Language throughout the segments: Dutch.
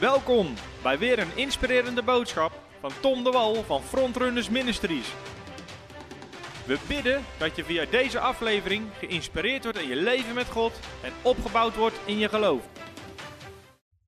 Welkom bij weer een inspirerende boodschap van Tom de Wal van Frontrunners Ministries. We bidden dat je via deze aflevering geïnspireerd wordt in je leven met God en opgebouwd wordt in je geloof.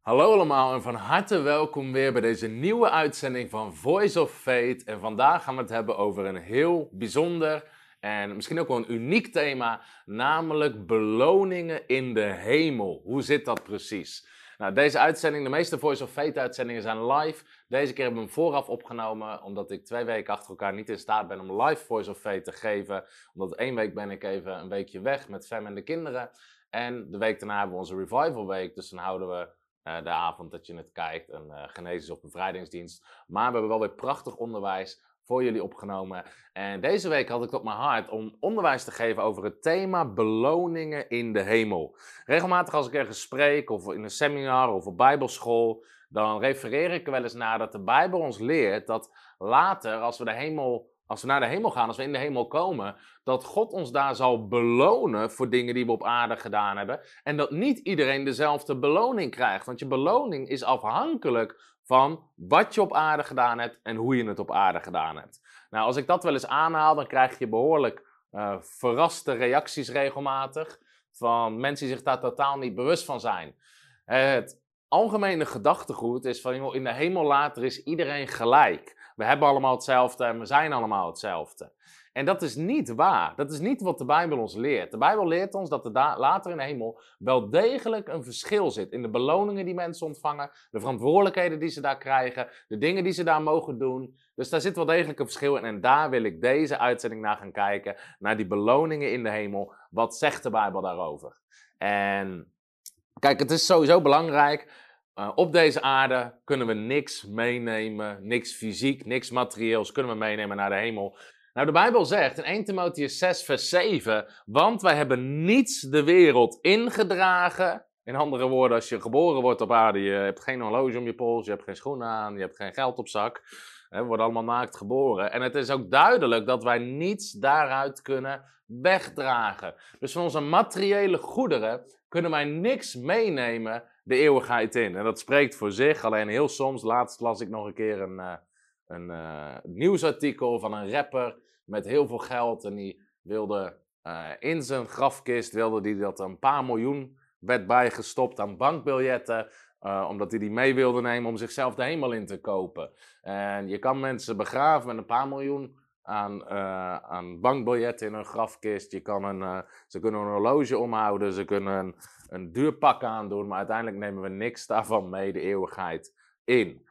Hallo allemaal en van harte welkom weer bij deze nieuwe uitzending van Voice of Faith. En vandaag gaan we het hebben over een heel bijzonder en misschien ook wel een uniek thema, namelijk beloningen in de hemel. Hoe zit dat precies? Nou, deze uitzending, de meeste Voice of Faith uitzendingen zijn live. Deze keer hebben we hem vooraf opgenomen, omdat ik twee weken achter elkaar niet in staat ben om live Voice of Faith te geven. Omdat één week ben ik even een weekje weg met Fem en de kinderen. En de week daarna hebben we onze Revival Week, dus dan houden we uh, de avond dat je het kijkt, een uh, of bevrijdingsdienst. Maar we hebben wel weer prachtig onderwijs voor jullie opgenomen. En deze week had ik op mijn hart om onderwijs te geven over het thema beloningen in de hemel. Regelmatig als ik ergens spreek, of in een seminar of op bijbelschool, dan refereer ik er wel eens naar dat de Bijbel ons leert dat later, als we, de hemel, als we naar de hemel gaan, als we in de hemel komen, dat God ons daar zal belonen voor dingen die we op aarde gedaan hebben. En dat niet iedereen dezelfde beloning krijgt. Want je beloning is afhankelijk van wat je op aarde gedaan hebt en hoe je het op aarde gedaan hebt. Nou, als ik dat wel eens aanhaal, dan krijg je behoorlijk uh, verraste reacties regelmatig van mensen die zich daar totaal niet bewust van zijn. Het algemene gedachtegoed is van, in de hemel later is iedereen gelijk. We hebben allemaal hetzelfde en we zijn allemaal hetzelfde. En dat is niet waar. Dat is niet wat de Bijbel ons leert. De Bijbel leert ons dat er later in de hemel wel degelijk een verschil zit in de beloningen die mensen ontvangen, de verantwoordelijkheden die ze daar krijgen, de dingen die ze daar mogen doen. Dus daar zit wel degelijk een verschil in. En daar wil ik deze uitzending naar gaan kijken, naar die beloningen in de hemel. Wat zegt de Bijbel daarover? En kijk, het is sowieso belangrijk. Uh, op deze aarde kunnen we niks meenemen, niks fysiek, niks materieels kunnen we meenemen naar de hemel. Nou, de Bijbel zegt in 1 Timotheus 6, vers 7, want wij hebben niets de wereld ingedragen. In andere woorden, als je geboren wordt op aarde, je hebt geen horloge om je pols, je hebt geen schoenen aan, je hebt geen geld op zak. We worden allemaal naakt geboren. En het is ook duidelijk dat wij niets daaruit kunnen wegdragen. Dus van onze materiële goederen kunnen wij niks meenemen de eeuwigheid in. En dat spreekt voor zich. Alleen heel soms, laatst las ik nog een keer een, uh, een uh, nieuwsartikel van een rapper met heel veel geld. En die wilde uh, in zijn grafkist, wilde die dat een paar miljoen werd bijgestopt aan bankbiljetten. Uh, omdat hij die mee wilde nemen om zichzelf de hemel in te kopen. En je kan mensen begraven met een paar miljoen aan, aan bankbiljetten in hun grafkist. Je kan een, ze kunnen een horloge omhouden, ze kunnen een, een duur pak aandoen, maar uiteindelijk nemen we niks daarvan mee de eeuwigheid in.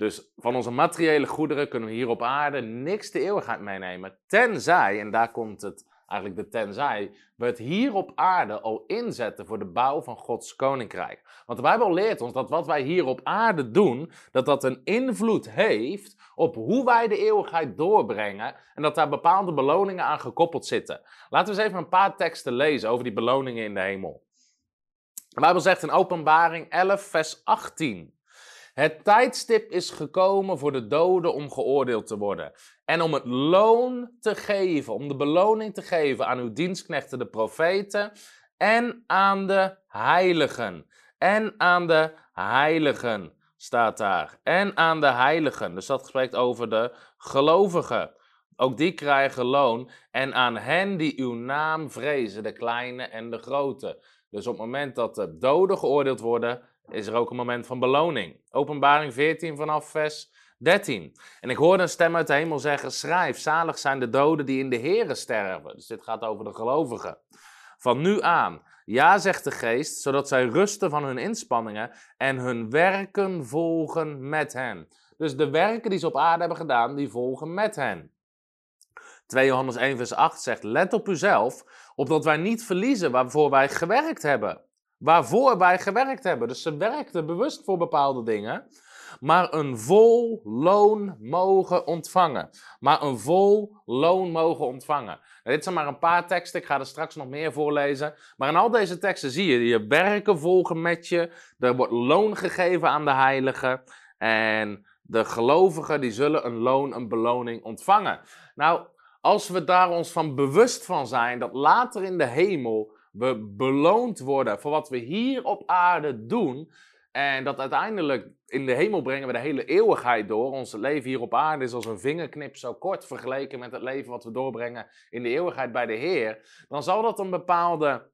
Dus van onze materiële goederen kunnen we hier op aarde niks de eeuwigheid meenemen. Tenzij, en daar komt het eigenlijk de tenzij, we het hier op aarde al inzetten voor de bouw van Gods koninkrijk. Want de Bijbel leert ons dat wat wij hier op aarde doen, dat dat een invloed heeft op hoe wij de eeuwigheid doorbrengen en dat daar bepaalde beloningen aan gekoppeld zitten. Laten we eens even een paar teksten lezen over die beloningen in de hemel. De Bijbel zegt in Openbaring 11, vers 18. Het tijdstip is gekomen voor de doden om geoordeeld te worden. En om het loon te geven, om de beloning te geven aan uw dienstknechten, de profeten, en aan de heiligen. En aan de heiligen staat daar. En aan de heiligen. Dus dat spreekt over de gelovigen. Ook die krijgen loon. En aan hen die uw naam vrezen, de kleine en de grote. Dus op het moment dat de doden geoordeeld worden, is er ook een moment van beloning. Openbaring 14 vanaf vers 13. En ik hoorde een stem uit de hemel zeggen: Schrijf, zalig zijn de doden die in de Here sterven. Dus dit gaat over de gelovigen. Van nu aan, ja, zegt de geest, zodat zij rusten van hun inspanningen en hun werken volgen met hen. Dus de werken die ze op aarde hebben gedaan, die volgen met hen. 2 Johannes 1 vers 8 zegt, let op uzelf, opdat wij niet verliezen waarvoor wij gewerkt hebben. Waarvoor wij gewerkt hebben. Dus ze werkten bewust voor bepaalde dingen, maar een vol loon mogen ontvangen. Maar een vol loon mogen ontvangen. Nou, dit zijn maar een paar teksten, ik ga er straks nog meer voorlezen. Maar in al deze teksten zie je, je werken volgen met je, er wordt loon gegeven aan de heiligen en de gelovigen die zullen een loon, een beloning ontvangen. Nou, als we daar ons van bewust van zijn dat later in de hemel we beloond worden voor wat we hier op aarde doen, En dat uiteindelijk in de hemel brengen we de hele eeuwigheid door. Ons leven hier op aarde is als een vingerknip zo kort vergeleken met het leven wat we doorbrengen in de eeuwigheid bij de Heer. Dan zal dat een bepaalde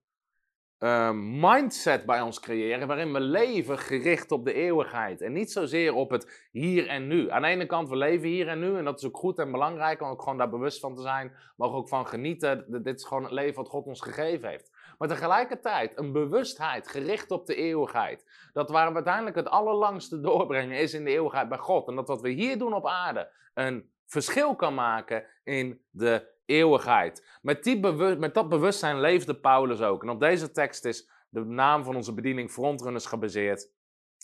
uh, mindset bij ons creëren waarin we leven gericht op de eeuwigheid. En niet zozeer op het hier en nu. Aan de ene kant, we leven hier en nu en dat is ook goed en belangrijk om ook gewoon daar bewust van te zijn. Mogen ook van genieten. Dit is gewoon het leven wat God ons gegeven heeft. Maar tegelijkertijd een bewustheid gericht op de eeuwigheid. Dat waar we uiteindelijk het allerlangste doorbrengen is in de eeuwigheid bij God. En dat wat we hier doen op aarde een verschil kan maken in de eeuwigheid. Met, die met dat bewustzijn leefde Paulus ook. En op deze tekst is de naam van onze bediening Frontrunners gebaseerd.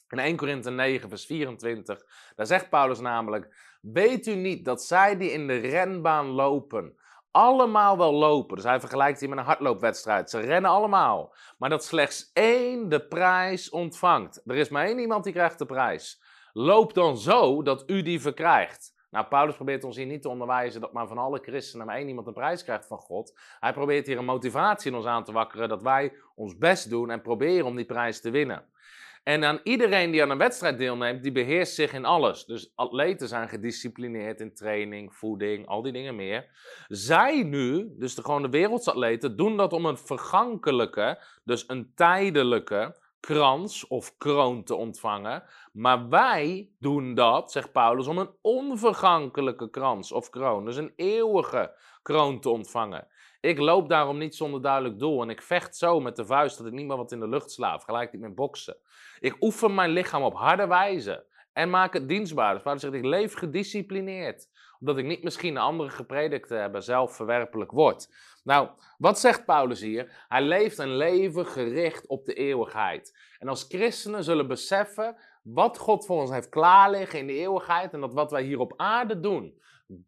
In 1 Korinthe 9, vers 24, daar zegt Paulus namelijk: Weet u niet dat zij die in de renbaan lopen, allemaal wel lopen. Dus hij vergelijkt hier met een hardloopwedstrijd. Ze rennen allemaal. Maar dat slechts één de prijs ontvangt. Er is maar één iemand die krijgt de prijs. Loop dan zo dat u die verkrijgt. Nou, Paulus probeert ons hier niet te onderwijzen dat maar van alle christenen maar één iemand een prijs krijgt van God. Hij probeert hier een motivatie in ons aan te wakkeren dat wij ons best doen en proberen om die prijs te winnen. En aan iedereen die aan een wedstrijd deelneemt, die beheerst zich in alles. Dus atleten zijn gedisciplineerd in training, voeding, al die dingen meer. Zij nu, dus de, gewoon de wereldsatleten, doen dat om een vergankelijke, dus een tijdelijke krans of kroon te ontvangen. Maar wij doen dat, zegt Paulus, om een onvergankelijke krans of kroon, dus een eeuwige kroon te ontvangen. Ik loop daarom niet zonder duidelijk doel en ik vecht zo met de vuist dat ik niet meer wat in de lucht sla, gelijk niet met boksen. Ik oefen mijn lichaam op harde wijze en maak het dienstbaar. Dus Paulus zegt, ik leef gedisciplineerd, omdat ik niet misschien de andere gepredikte hebben zelf verwerpelijk word. Nou, wat zegt Paulus hier? Hij leeft een leven gericht op de eeuwigheid. En als christenen zullen beseffen wat God voor ons heeft klaarliggen in de eeuwigheid en dat wat wij hier op aarde doen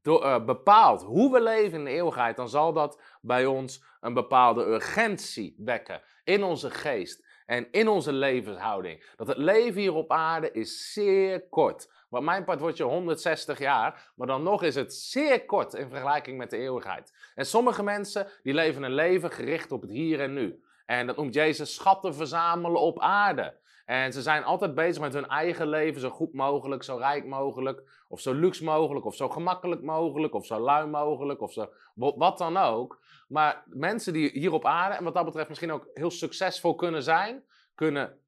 uh, bepaalt hoe we leven in de eeuwigheid, dan zal dat bij ons een bepaalde urgentie wekken in onze geest en in onze levenshouding. Dat het leven hier op aarde is zeer kort. Wat mijn part wordt je 160 jaar, maar dan nog is het zeer kort in vergelijking met de eeuwigheid. En sommige mensen die leven een leven gericht op het hier en nu. En dat noemt Jezus schatten verzamelen op aarde. En ze zijn altijd bezig met hun eigen leven, zo goed mogelijk, zo rijk mogelijk, of zo luxe mogelijk, of zo gemakkelijk mogelijk, of zo lui mogelijk, of zo wat dan ook. Maar mensen die hier op aarde, en wat dat betreft misschien ook heel succesvol kunnen zijn, kunnen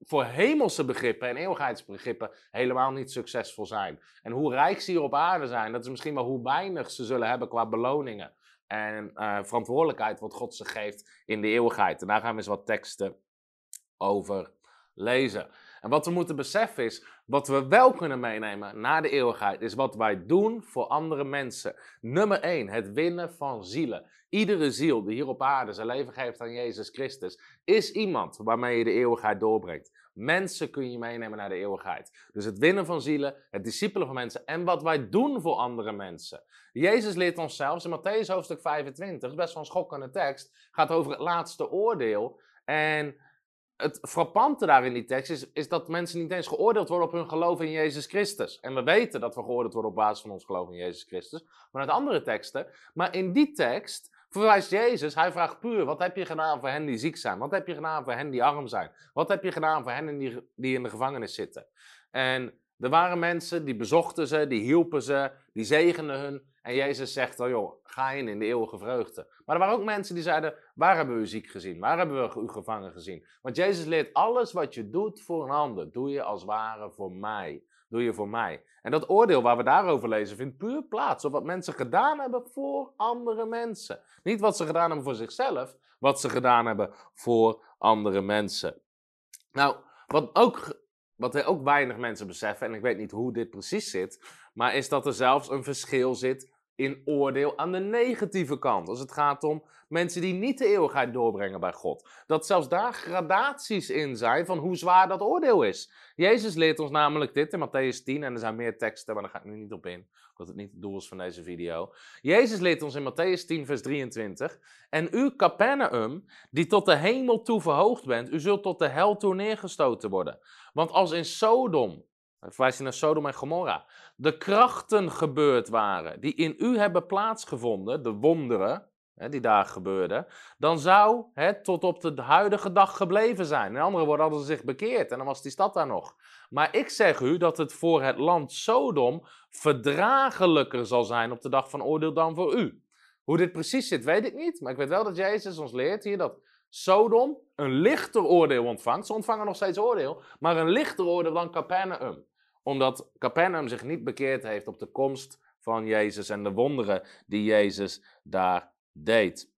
voor hemelse begrippen en eeuwigheidsbegrippen helemaal niet succesvol zijn. En hoe rijk ze hier op aarde zijn, dat is misschien wel hoe weinig ze zullen hebben qua beloningen en uh, verantwoordelijkheid wat God ze geeft in de eeuwigheid. En daar gaan we eens wat teksten over lezen. En wat we moeten beseffen is, wat we wel kunnen meenemen naar de eeuwigheid, is wat wij doen voor andere mensen. Nummer 1, het winnen van zielen. Iedere ziel die hier op aarde zijn leven geeft aan Jezus Christus, is iemand waarmee je de eeuwigheid doorbrengt. Mensen kun je meenemen naar de eeuwigheid. Dus het winnen van zielen, het discipelen van mensen en wat wij doen voor andere mensen. Jezus leert ons zelfs in Matthäus hoofdstuk 25, best wel een schokkende tekst, gaat over het laatste oordeel. En het frappante daar in die tekst is, is dat mensen niet eens geoordeeld worden op hun geloof in Jezus Christus. En we weten dat we geoordeeld worden op basis van ons geloof in Jezus Christus, vanuit andere teksten. Maar in die tekst verwijst Jezus, hij vraagt puur, wat heb je gedaan voor hen die ziek zijn? Wat heb je gedaan voor hen die arm zijn? Wat heb je gedaan voor hen die, die in de gevangenis zitten? En er waren mensen die bezochten ze, die hielpen ze, die zegenden hun. En Jezus zegt dan, joh, ga in in de eeuwige vreugde. Maar er waren ook mensen die zeiden, waar hebben we u ziek gezien? Waar hebben we u gevangen gezien? Want Jezus leert, alles wat je doet voor een ander, doe je als ware voor mij. Doe je voor mij. En dat oordeel waar we daarover lezen, vindt puur plaats op wat mensen gedaan hebben voor andere mensen. Niet wat ze gedaan hebben voor zichzelf, wat ze gedaan hebben voor andere mensen. Nou, wat ook wat ook weinig mensen beseffen, en ik weet niet hoe dit precies zit, maar is dat er zelfs een verschil zit in oordeel aan de negatieve kant. Als het gaat om mensen die niet de eeuwigheid doorbrengen bij God. Dat zelfs daar gradaties in zijn van hoe zwaar dat oordeel is. Jezus leert ons namelijk dit in Matthäus 10, en er zijn meer teksten, maar daar ga ik nu niet op in, omdat het niet het doel is van deze video. Jezus leert ons in Matthäus 10, vers 23, en u, Capernaum, die tot de hemel toe verhoogd bent, u zult tot de hel toe neergestoten worden. Want als in Sodom hij naar Sodom en Gomorra. De krachten gebeurd waren die in u hebben plaatsgevonden, de wonderen, hè, die daar gebeurde, dan zou het tot op de huidige dag gebleven zijn. In andere woorden hadden ze zich bekeerd en dan was die stad daar nog. Maar ik zeg u dat het voor het land Sodom verdragelijker zal zijn op de dag van oordeel dan voor u. Hoe dit precies zit, weet ik niet. Maar ik weet wel dat Jezus ons leert hier dat Sodom een lichter oordeel ontvangt. Ze ontvangen nog steeds oordeel, maar een lichter oordeel dan Capernaum. Omdat Capernaum zich niet bekeerd heeft op de komst van Jezus en de wonderen die Jezus daar deed.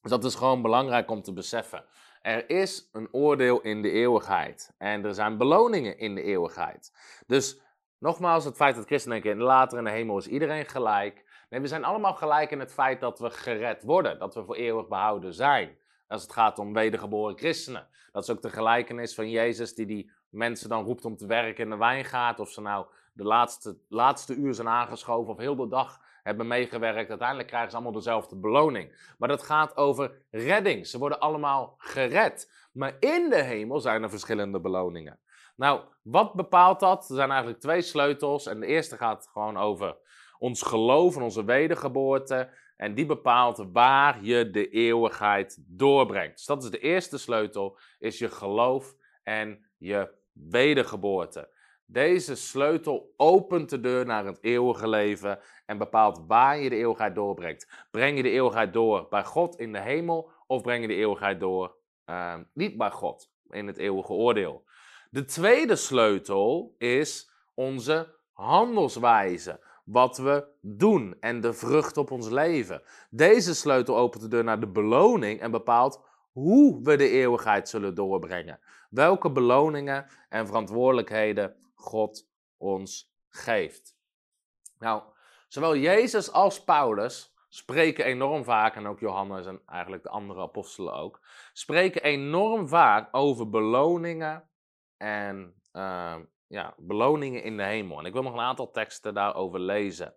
Dus dat is gewoon belangrijk om te beseffen. Er is een oordeel in de eeuwigheid. En er zijn beloningen in de eeuwigheid. Dus nogmaals, het feit dat christenen denken, later in de hemel is iedereen gelijk. Nee, we zijn allemaal gelijk in het feit dat we gered worden. Dat we voor eeuwig behouden zijn. Als het gaat om wedergeboren christenen. Dat is ook de gelijkenis van Jezus die die mensen dan roept om te werken in de wijngaard. Of ze nou de laatste, laatste uur zijn aangeschoven of heel de dag hebben meegewerkt. Uiteindelijk krijgen ze allemaal dezelfde beloning. Maar dat gaat over redding. Ze worden allemaal gered. Maar in de hemel zijn er verschillende beloningen. Nou, wat bepaalt dat? Er zijn eigenlijk twee sleutels. En de eerste gaat gewoon over ons geloof en onze wedergeboorte. En die bepaalt waar je de eeuwigheid doorbrengt. Dus dat is de eerste sleutel, is je geloof en je wedergeboorte. Deze sleutel opent de deur naar het eeuwige leven en bepaalt waar je de eeuwigheid doorbrengt. Breng je de eeuwigheid door bij God in de hemel of breng je de eeuwigheid door uh, niet bij God in het eeuwige oordeel? De tweede sleutel is onze handelswijze. Wat we doen en de vrucht op ons leven. Deze sleutel opent de deur naar de beloning en bepaalt hoe we de eeuwigheid zullen doorbrengen. Welke beloningen en verantwoordelijkheden God ons geeft. Nou, zowel Jezus als Paulus spreken enorm vaak, en ook Johannes en eigenlijk de andere apostelen ook, spreken enorm vaak over beloningen en uh, ja, beloningen in de hemel. En ik wil nog een aantal teksten daarover lezen.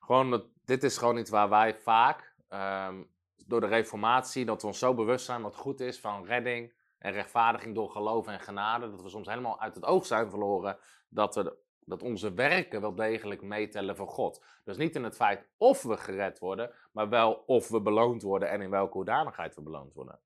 Gewoon, dit is gewoon iets waar wij vaak, um, door de reformatie, dat we ons zo bewust zijn wat goed is van redding en rechtvaardiging door geloof en genade, dat we soms helemaal uit het oog zijn verloren dat, we, dat onze werken wel degelijk meetellen voor God. Dus niet in het feit of we gered worden, maar wel of we beloond worden en in welke hoedanigheid we beloond worden.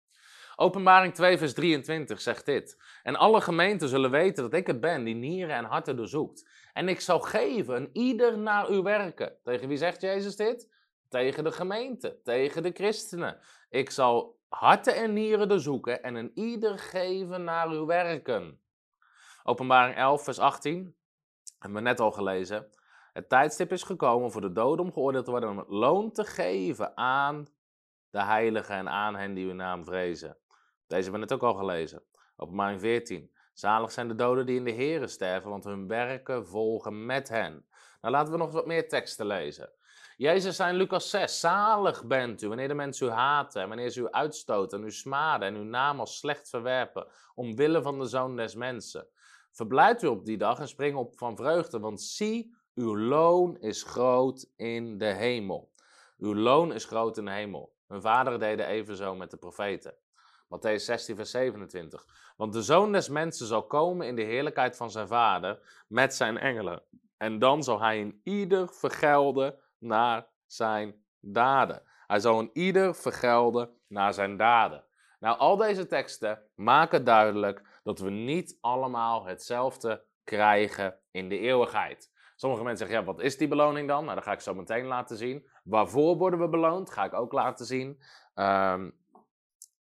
Openbaring 2, vers 23 zegt dit. En alle gemeenten zullen weten dat ik het ben die nieren en harten doorzoekt. En ik zal geven ieder naar uw werken. Tegen wie zegt Jezus dit? Tegen de gemeente, tegen de christenen. Ik zal harten en nieren doorzoeken en een ieder geven naar uw werken. Openbaring 11, vers 18, hebben we net al gelezen. Het tijdstip is gekomen voor de doden om geoordeeld te worden om het loon te geven aan de heiligen en aan hen die uw naam vrezen. Deze hebben we net ook al gelezen. Openbaring 14. Zalig zijn de doden die in de Here sterven, want hun werken volgen met hen. Nou, laten we nog wat meer teksten lezen. Jezus zei in Lucas 6, zalig bent u wanneer de mensen u haten, en wanneer ze u uitstoten en u smaden en uw naam als slecht verwerpen, omwille van de Zoon des Mensen. Verblijd u op die dag en spring op van vreugde, want zie, uw loon is groot in de hemel. Uw loon is groot in de hemel. Hun vader deden evenzo met de profeten. Matthäus 16, vers 27. Want de zoon des mensen zal komen in de heerlijkheid van zijn vader met zijn engelen. En dan zal hij in ieder vergelden naar zijn daden. Hij zal een ieder vergelden naar zijn daden. Nou, al deze teksten maken duidelijk dat we niet allemaal hetzelfde krijgen in de eeuwigheid. Sommige mensen zeggen, ja, wat is die beloning dan? Nou, dat ga ik zo meteen laten zien. Waarvoor worden we beloond? Ga ik ook laten zien. Um,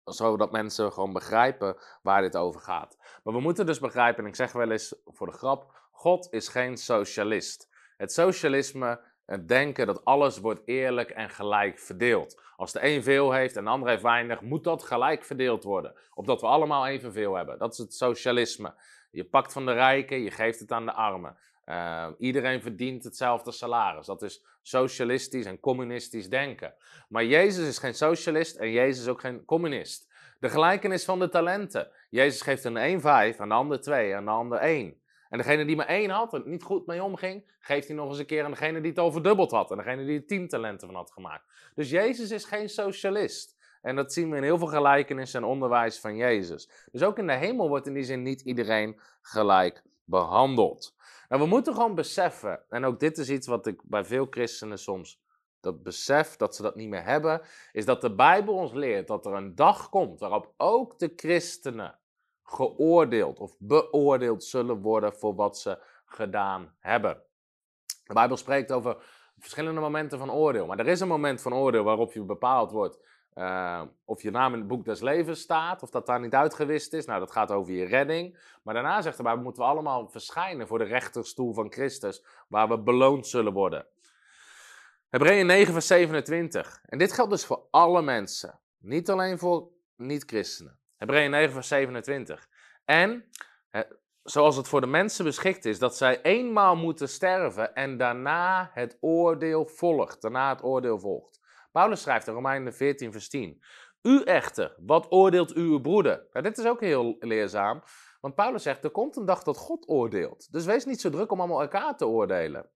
zodat mensen gewoon begrijpen waar dit over gaat. Maar we moeten dus begrijpen, en ik zeg wel eens voor de grap, God is geen socialist. Het socialisme het denken dat alles wordt eerlijk en gelijk verdeeld. Als de een veel heeft en de ander heeft weinig, moet dat gelijk verdeeld worden. Opdat we allemaal evenveel hebben. Dat is het socialisme. Je pakt van de rijken, je geeft het aan de armen. Uh, iedereen verdient hetzelfde salaris. Dat is socialistisch en communistisch denken. Maar Jezus is geen socialist en Jezus is ook geen communist. De gelijkenis van de talenten. Jezus geeft een 1 5, aan de ander 2, aan de ander 1. En degene die maar één had en niet goed mee omging, geeft hij nog eens een keer aan degene die het al verdubbeld had. En degene die er tien talenten van had gemaakt. Dus Jezus is geen socialist. En dat zien we in heel veel gelijkenissen en onderwijs van Jezus. Dus ook in de hemel wordt in die zin niet iedereen gelijk behandeld. Nou, we moeten gewoon beseffen, en ook dit is iets wat ik bij veel christenen soms dat besef dat ze dat niet meer hebben, is dat de Bijbel ons leert dat er een dag komt waarop ook de christenen geoordeeld of beoordeeld zullen worden voor wat ze gedaan hebben. De Bijbel spreekt over verschillende momenten van oordeel, maar er is een moment van oordeel waarop je bepaald wordt uh, of je naam in het boek des levens staat, of dat daar niet uitgewist is. Nou, dat gaat over je redding. Maar daarna zegt de Bijbel, moeten we allemaal verschijnen voor de rechterstoel van Christus, waar we beloond zullen worden. Hebreeën 9, vers 27. En dit geldt dus voor alle mensen, niet alleen voor niet-christenen. Hebreeën 9, vers 27. En zoals het voor de mensen beschikt is, dat zij eenmaal moeten sterven en daarna het oordeel volgt. Daarna het oordeel volgt. Paulus schrijft in Romeinen 14, vers 10. U echter, wat oordeelt uw broeder? Nou, dit is ook heel leerzaam, want Paulus zegt, er komt een dag dat God oordeelt. Dus wees niet zo druk om allemaal elkaar te oordelen.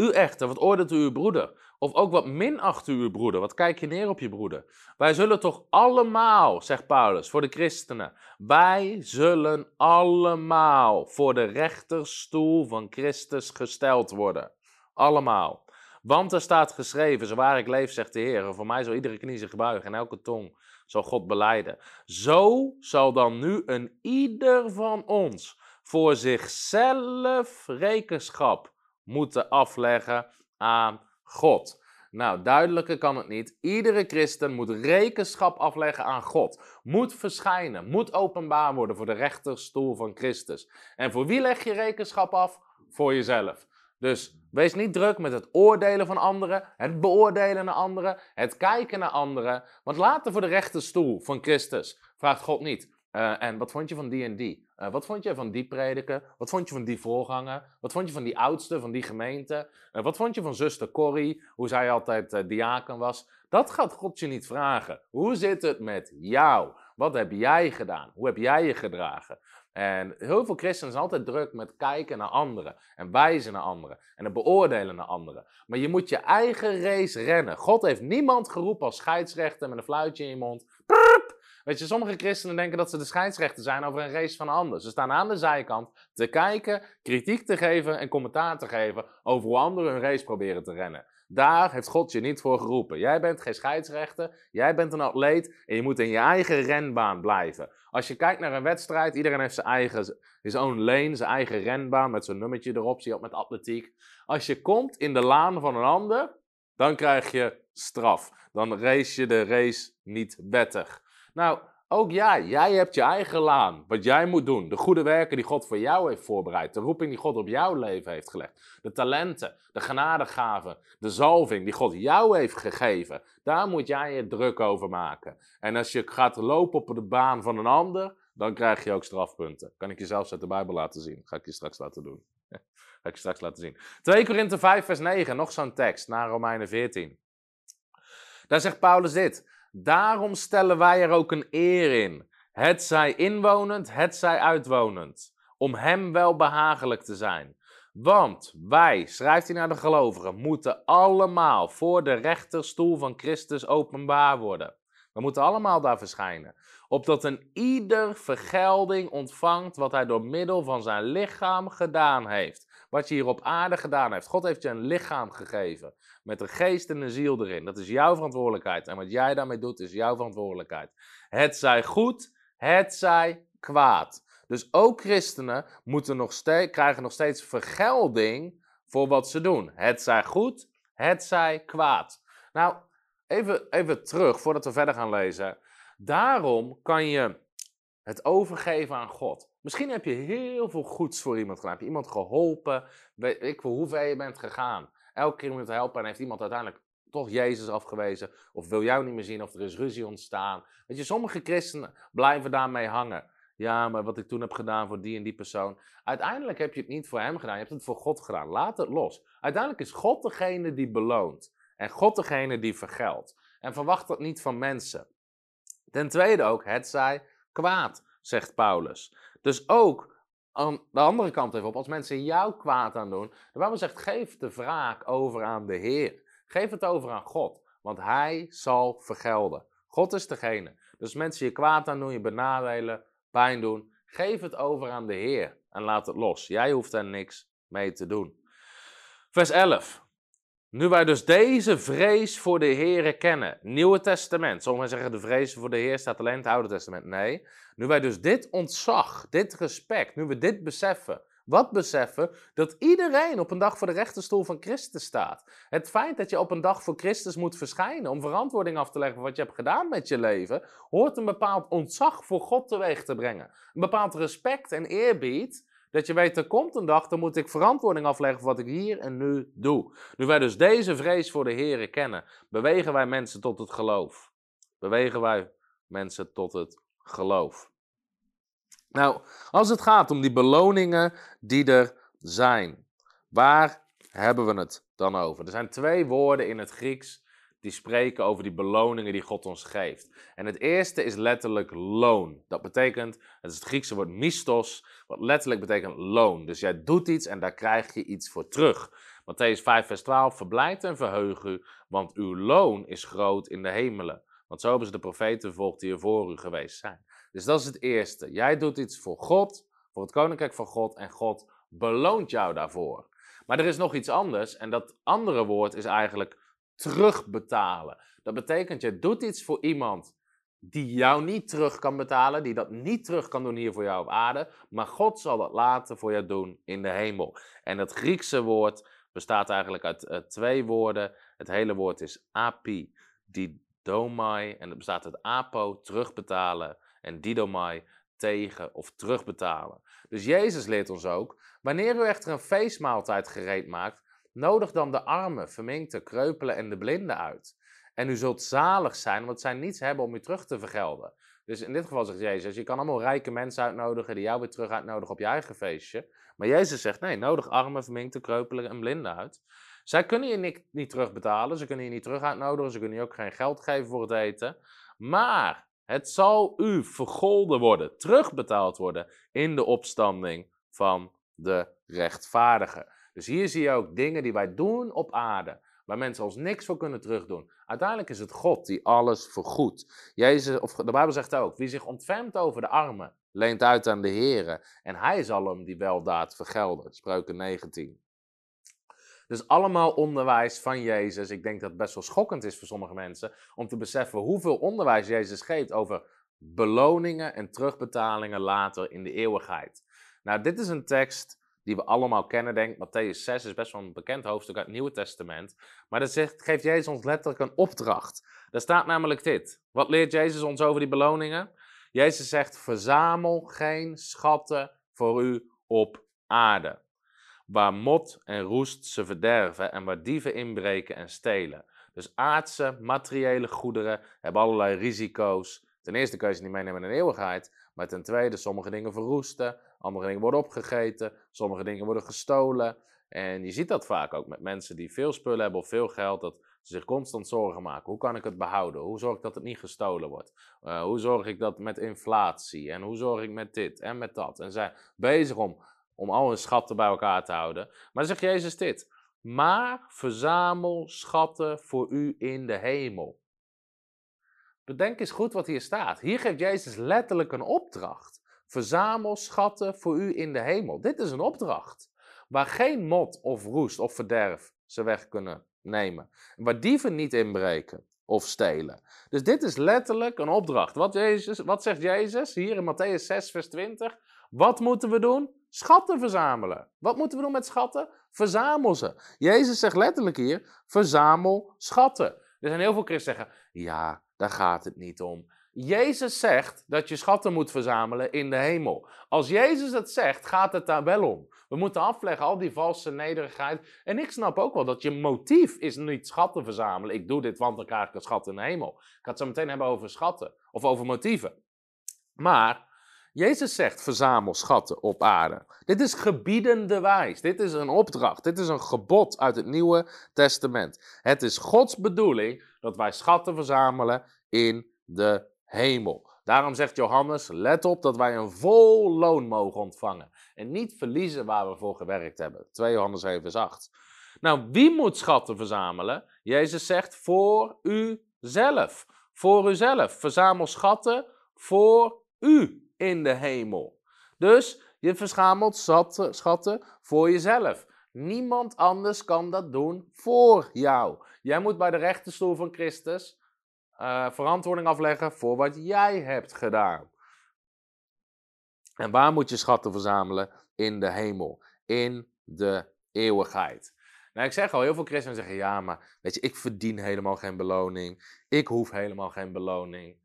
U echter, wat oordeelt u uw broeder? Of ook wat minacht u uw broeder? Wat kijk je neer op je broeder? Wij zullen toch allemaal, zegt Paulus, voor de christenen, wij zullen allemaal voor de rechterstoel van Christus gesteld worden. Allemaal. Want er staat geschreven, zo waar ik leef, zegt de Heer, voor mij zal iedere knie zich buigen en elke tong zal God beleiden. Zo zal dan nu een ieder van ons voor zichzelf rekenschap moeten afleggen aan God. Nou, duidelijker kan het niet. Iedere christen moet rekenschap afleggen aan God. Moet verschijnen, moet openbaar worden voor de rechterstoel van Christus. En voor wie leg je rekenschap af? Voor jezelf. Dus wees niet druk met het oordelen van anderen, het beoordelen naar anderen, het kijken naar anderen. Want later voor de rechterstoel van Christus vraagt God niet. Uh, en wat vond je van die en die? Uh, wat vond je van die prediker? Wat vond je van die voorganger? Wat vond je van die oudste van die gemeente? Uh, wat vond je van zuster Corrie, hoe zij altijd diaken was? Dat gaat God je niet vragen. Hoe zit het met jou? Wat heb jij gedaan? Hoe heb jij je gedragen? En heel veel christenen zijn altijd druk met kijken naar anderen en wijzen naar anderen en het beoordelen naar anderen. Maar je moet je eigen race rennen. God heeft niemand geroepen als scheidsrechter met een fluitje in je mond. Weet je, sommige christenen denken dat ze de scheidsrechter zijn over een race van een ander. Ze staan aan de zijkant te kijken, kritiek te geven en commentaar te geven over hoe anderen hun race proberen te rennen. Daar heeft God je niet voor geroepen. Jij bent geen scheidsrechter, jij bent een atleet en je moet in je eigen renbaan blijven. Als je kijkt naar een wedstrijd, iedereen heeft zijn eigen, his own lane, zijn eigen renbaan met zo'n nummertje erop, zie je met atletiek. Als je komt in de laan van een ander, dan krijg je straf. Dan race je de race niet wettig. Nou, ook jij, jij hebt je eigen laan. Wat jij moet doen. De goede werken die God voor jou heeft voorbereid. De roeping die God op jouw leven heeft gelegd. De talenten, de genadegaven, de zalving die God jou heeft gegeven. Daar moet jij je druk over maken. En als je gaat lopen op de baan van een ander, dan krijg je ook strafpunten. Kan ik je zelfs uit de Bijbel laten zien. Ga ik je straks laten doen. Ga ik je straks laten zien. 2 Korinthe 5 vers 9, nog zo'n tekst, na Romeinen 14. Daar zegt Paulus dit. Daarom stellen wij er ook een eer in. Het zij inwonend, het zij uitwonend. Om hem wel behagelijk te zijn. Want wij, schrijft hij naar de gelovigen, moeten allemaal voor de rechterstoel van Christus openbaar worden. We moeten allemaal daar verschijnen. Opdat een ieder vergelding ontvangt wat hij door middel van zijn lichaam gedaan heeft. Wat je hier op aarde gedaan heeft. God heeft je een lichaam gegeven. Met een geest en een ziel erin. Dat is jouw verantwoordelijkheid. En wat jij daarmee doet, is jouw verantwoordelijkheid. Het zij goed, het zij kwaad. Dus ook christenen moeten nog krijgen nog steeds vergelding voor wat ze doen. Het zij goed, het zij kwaad. Nou, even, even terug voordat we verder gaan lezen. Daarom kan je het overgeven aan God. Misschien heb je heel veel goeds voor iemand gedaan. Heb je iemand geholpen? Weet ik voor hoeveel je bent gegaan. Elke keer om te helpen en heeft iemand uiteindelijk toch Jezus afgewezen. Of wil jou niet meer zien of er is ruzie ontstaan. Weet je, sommige christenen blijven daarmee hangen. Ja, maar wat ik toen heb gedaan voor die en die persoon. Uiteindelijk heb je het niet voor hem gedaan, je hebt het voor God gedaan. Laat het los. Uiteindelijk is God degene die beloont. En God degene die vergeldt. En verwacht dat niet van mensen. Ten tweede ook, het zij kwaad, zegt Paulus. Dus ook aan de andere kant even op, als mensen jou kwaad aan doen, de Bijbel zegt, geef de wraak over aan de Heer. Geef het over aan God, want Hij zal vergelden. God is degene. Dus mensen je kwaad aan doen, je benadelen, pijn doen, geef het over aan de Heer en laat het los. Jij hoeft er niks mee te doen. Vers 11. Nu wij dus deze vrees voor de Heere kennen, Nieuwe Testament. Sommigen zeggen de vrees voor de Heer staat alleen in het Oude Testament. Nee, nu wij dus dit ontzag, dit respect, nu we dit beseffen, wat beseffen? Dat iedereen op een dag voor de rechterstoel van Christus staat. Het feit dat je op een dag voor Christus moet verschijnen om verantwoording af te leggen voor wat je hebt gedaan met je leven, hoort een bepaald ontzag voor God teweeg te brengen. Een bepaald respect en eerbied. Dat je weet, er komt een dag, dan moet ik verantwoording afleggen voor wat ik hier en nu doe. Nu wij dus deze vrees voor de Heer kennen, bewegen wij mensen tot het geloof. Bewegen wij mensen tot het geloof. Nou, als het gaat om die beloningen die er zijn, waar hebben we het dan over? Er zijn twee woorden in het Grieks die spreken over die beloningen die God ons geeft. En het eerste is letterlijk loon. Dat betekent, het is het Griekse woord mistos, wat letterlijk betekent loon. Dus jij doet iets en daar krijg je iets voor terug. Matthäus 5, vers 12, verblijd en verheug u, want uw loon is groot in de hemelen. Want zo hebben ze de profeten volgt die er voor u geweest zijn. Dus dat is het eerste. Jij doet iets voor God, voor het koninkrijk van God en God beloont jou daarvoor. Maar er is nog iets anders en dat andere woord is eigenlijk terugbetalen. Dat betekent je doet iets voor iemand die jou niet terug kan betalen, die dat niet terug kan doen hier voor jou op aarde, maar God zal dat later voor jou doen in de hemel. En het Griekse woord bestaat eigenlijk uit uh, twee woorden. Het hele woord is api, didomai, en het bestaat uit apo, terugbetalen, en didomai tegen of terugbetalen. Dus Jezus leert ons ook, wanneer u echter een feestmaaltijd gereed maakt, nodig dan de armen, verminkte, kreupelen en de blinden uit. En u zult zalig zijn, want zij niets hebben om u terug te vergelden. Dus in dit geval zegt Jezus, je kan allemaal rijke mensen uitnodigen die jou weer terug uitnodigen op je eigen feestje. Maar Jezus zegt, nee, nodig armen, verminkte, kreupelen en blinden uit. Zij kunnen je niet, niet terugbetalen, ze kunnen je niet terug uitnodigen, ze kunnen je ook geen geld geven voor het eten. Maar het zal u vergolden worden, terugbetaald worden in de opstanding van de rechtvaardigen. Dus hier zie je ook dingen die wij doen op aarde, waar mensen ons niks voor kunnen terugdoen. Uiteindelijk is het God die alles vergoedt. Jezus, of de Bijbel zegt ook, wie zich ontfermt over de armen, leent uit aan de Here en hij zal hem die weldaad vergelden. Spreuken 19. Dus allemaal onderwijs van Jezus. Ik denk dat het best wel schokkend is voor sommige mensen om te beseffen hoeveel onderwijs Jezus geeft over beloningen en terugbetalingen later in de eeuwigheid. Nou, dit is een tekst die we allemaal kennen, denk. Matthäus 6 is best wel een bekend hoofdstuk uit het Nieuwe Testament. Maar dat zegt, geeft Jezus ons letterlijk een opdracht. Daar staat namelijk dit. Wat leert Jezus ons over die beloningen? Jezus zegt, verzamel geen schatten voor u op aarde waar mot en roest ze verderven en waar dieven inbreken en stelen. Dus aardse, materiële goederen hebben allerlei risico's. Ten eerste kun je ze niet meenemen in de eeuwigheid, maar ten tweede, sommige dingen verroesten, andere dingen worden opgegeten, sommige dingen worden gestolen. En je ziet dat vaak ook met mensen die veel spullen hebben of veel geld, dat ze zich constant zorgen maken. Hoe kan ik het behouden? Hoe zorg ik dat het niet gestolen wordt? Uh, hoe zorg ik dat met inflatie? En hoe zorg ik met dit en met dat? En zijn bezig om om al hun schatten bij elkaar te houden. Maar zegt Jezus dit. Maar verzamel schatten voor u in de hemel. Bedenk eens goed wat hier staat. Hier geeft Jezus letterlijk een opdracht. Verzamel schatten voor u in de hemel. Dit is een opdracht. Waar geen mot of roest of verderf ze weg kunnen nemen. Waar dieven niet inbreken of stelen. Dus dit is letterlijk een opdracht. Wat, Jezus, wat zegt Jezus hier in Matthäus 6, vers 20? Wat moeten we doen? Schatten verzamelen. Wat moeten we doen met schatten? Verzamel ze. Jezus zegt letterlijk hier: verzamel schatten. Er zijn heel veel christenen zeggen: ja, daar gaat het niet om. Jezus zegt dat je schatten moet verzamelen in de hemel. Als Jezus het zegt, gaat het daar wel om. We moeten afleggen al die valse nederigheid. En ik snap ook wel dat je motief is niet schatten verzamelen. Ik doe dit, want dan krijg ik een schat in de hemel. Ik ga het zo meteen hebben over schatten of over motieven. Maar Jezus zegt: verzamel schatten op aarde. Dit is gebiedende wijs. Dit is een opdracht. Dit is een gebod uit het Nieuwe Testament. Het is Gods bedoeling dat wij schatten verzamelen in de hemel. Daarom zegt Johannes: let op dat wij een vol loon mogen ontvangen. En niet verliezen waar we voor gewerkt hebben. 2 Johannes 7, vers 8. Nou, wie moet schatten verzamelen? Jezus zegt: voor uzelf. Voor uzelf. Verzamel schatten voor u in de hemel. Dus je verzamelt schatten voor jezelf. Niemand anders kan dat doen voor jou. Jij moet bij de rechterstoel van Christus uh, verantwoording afleggen voor wat jij hebt gedaan. En waar moet je schatten verzamelen? In de hemel, in de eeuwigheid. Nou, ik zeg al, heel veel christenen zeggen, ja, maar weet je, ik verdien helemaal geen beloning. Ik hoef helemaal geen beloning.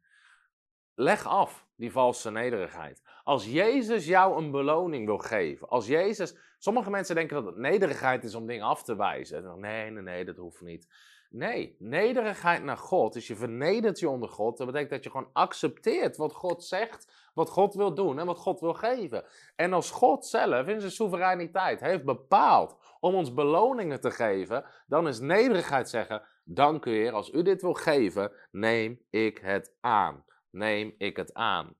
Leg af die valse nederigheid. Als Jezus jou een beloning wil geven, als Jezus... Sommige mensen denken dat het nederigheid is om dingen af te wijzen. Nee, nee, nee, dat hoeft niet. Nee, nederigheid naar God is je vernedert je onder God. Dat betekent dat je gewoon accepteert wat God zegt, wat God wil doen en wat God wil geven. En als God zelf in zijn soevereiniteit heeft bepaald om ons beloningen te geven, dan is nederigheid zeggen: Dank u Heer, als u dit wil geven, neem ik het aan. Neem ik het aan.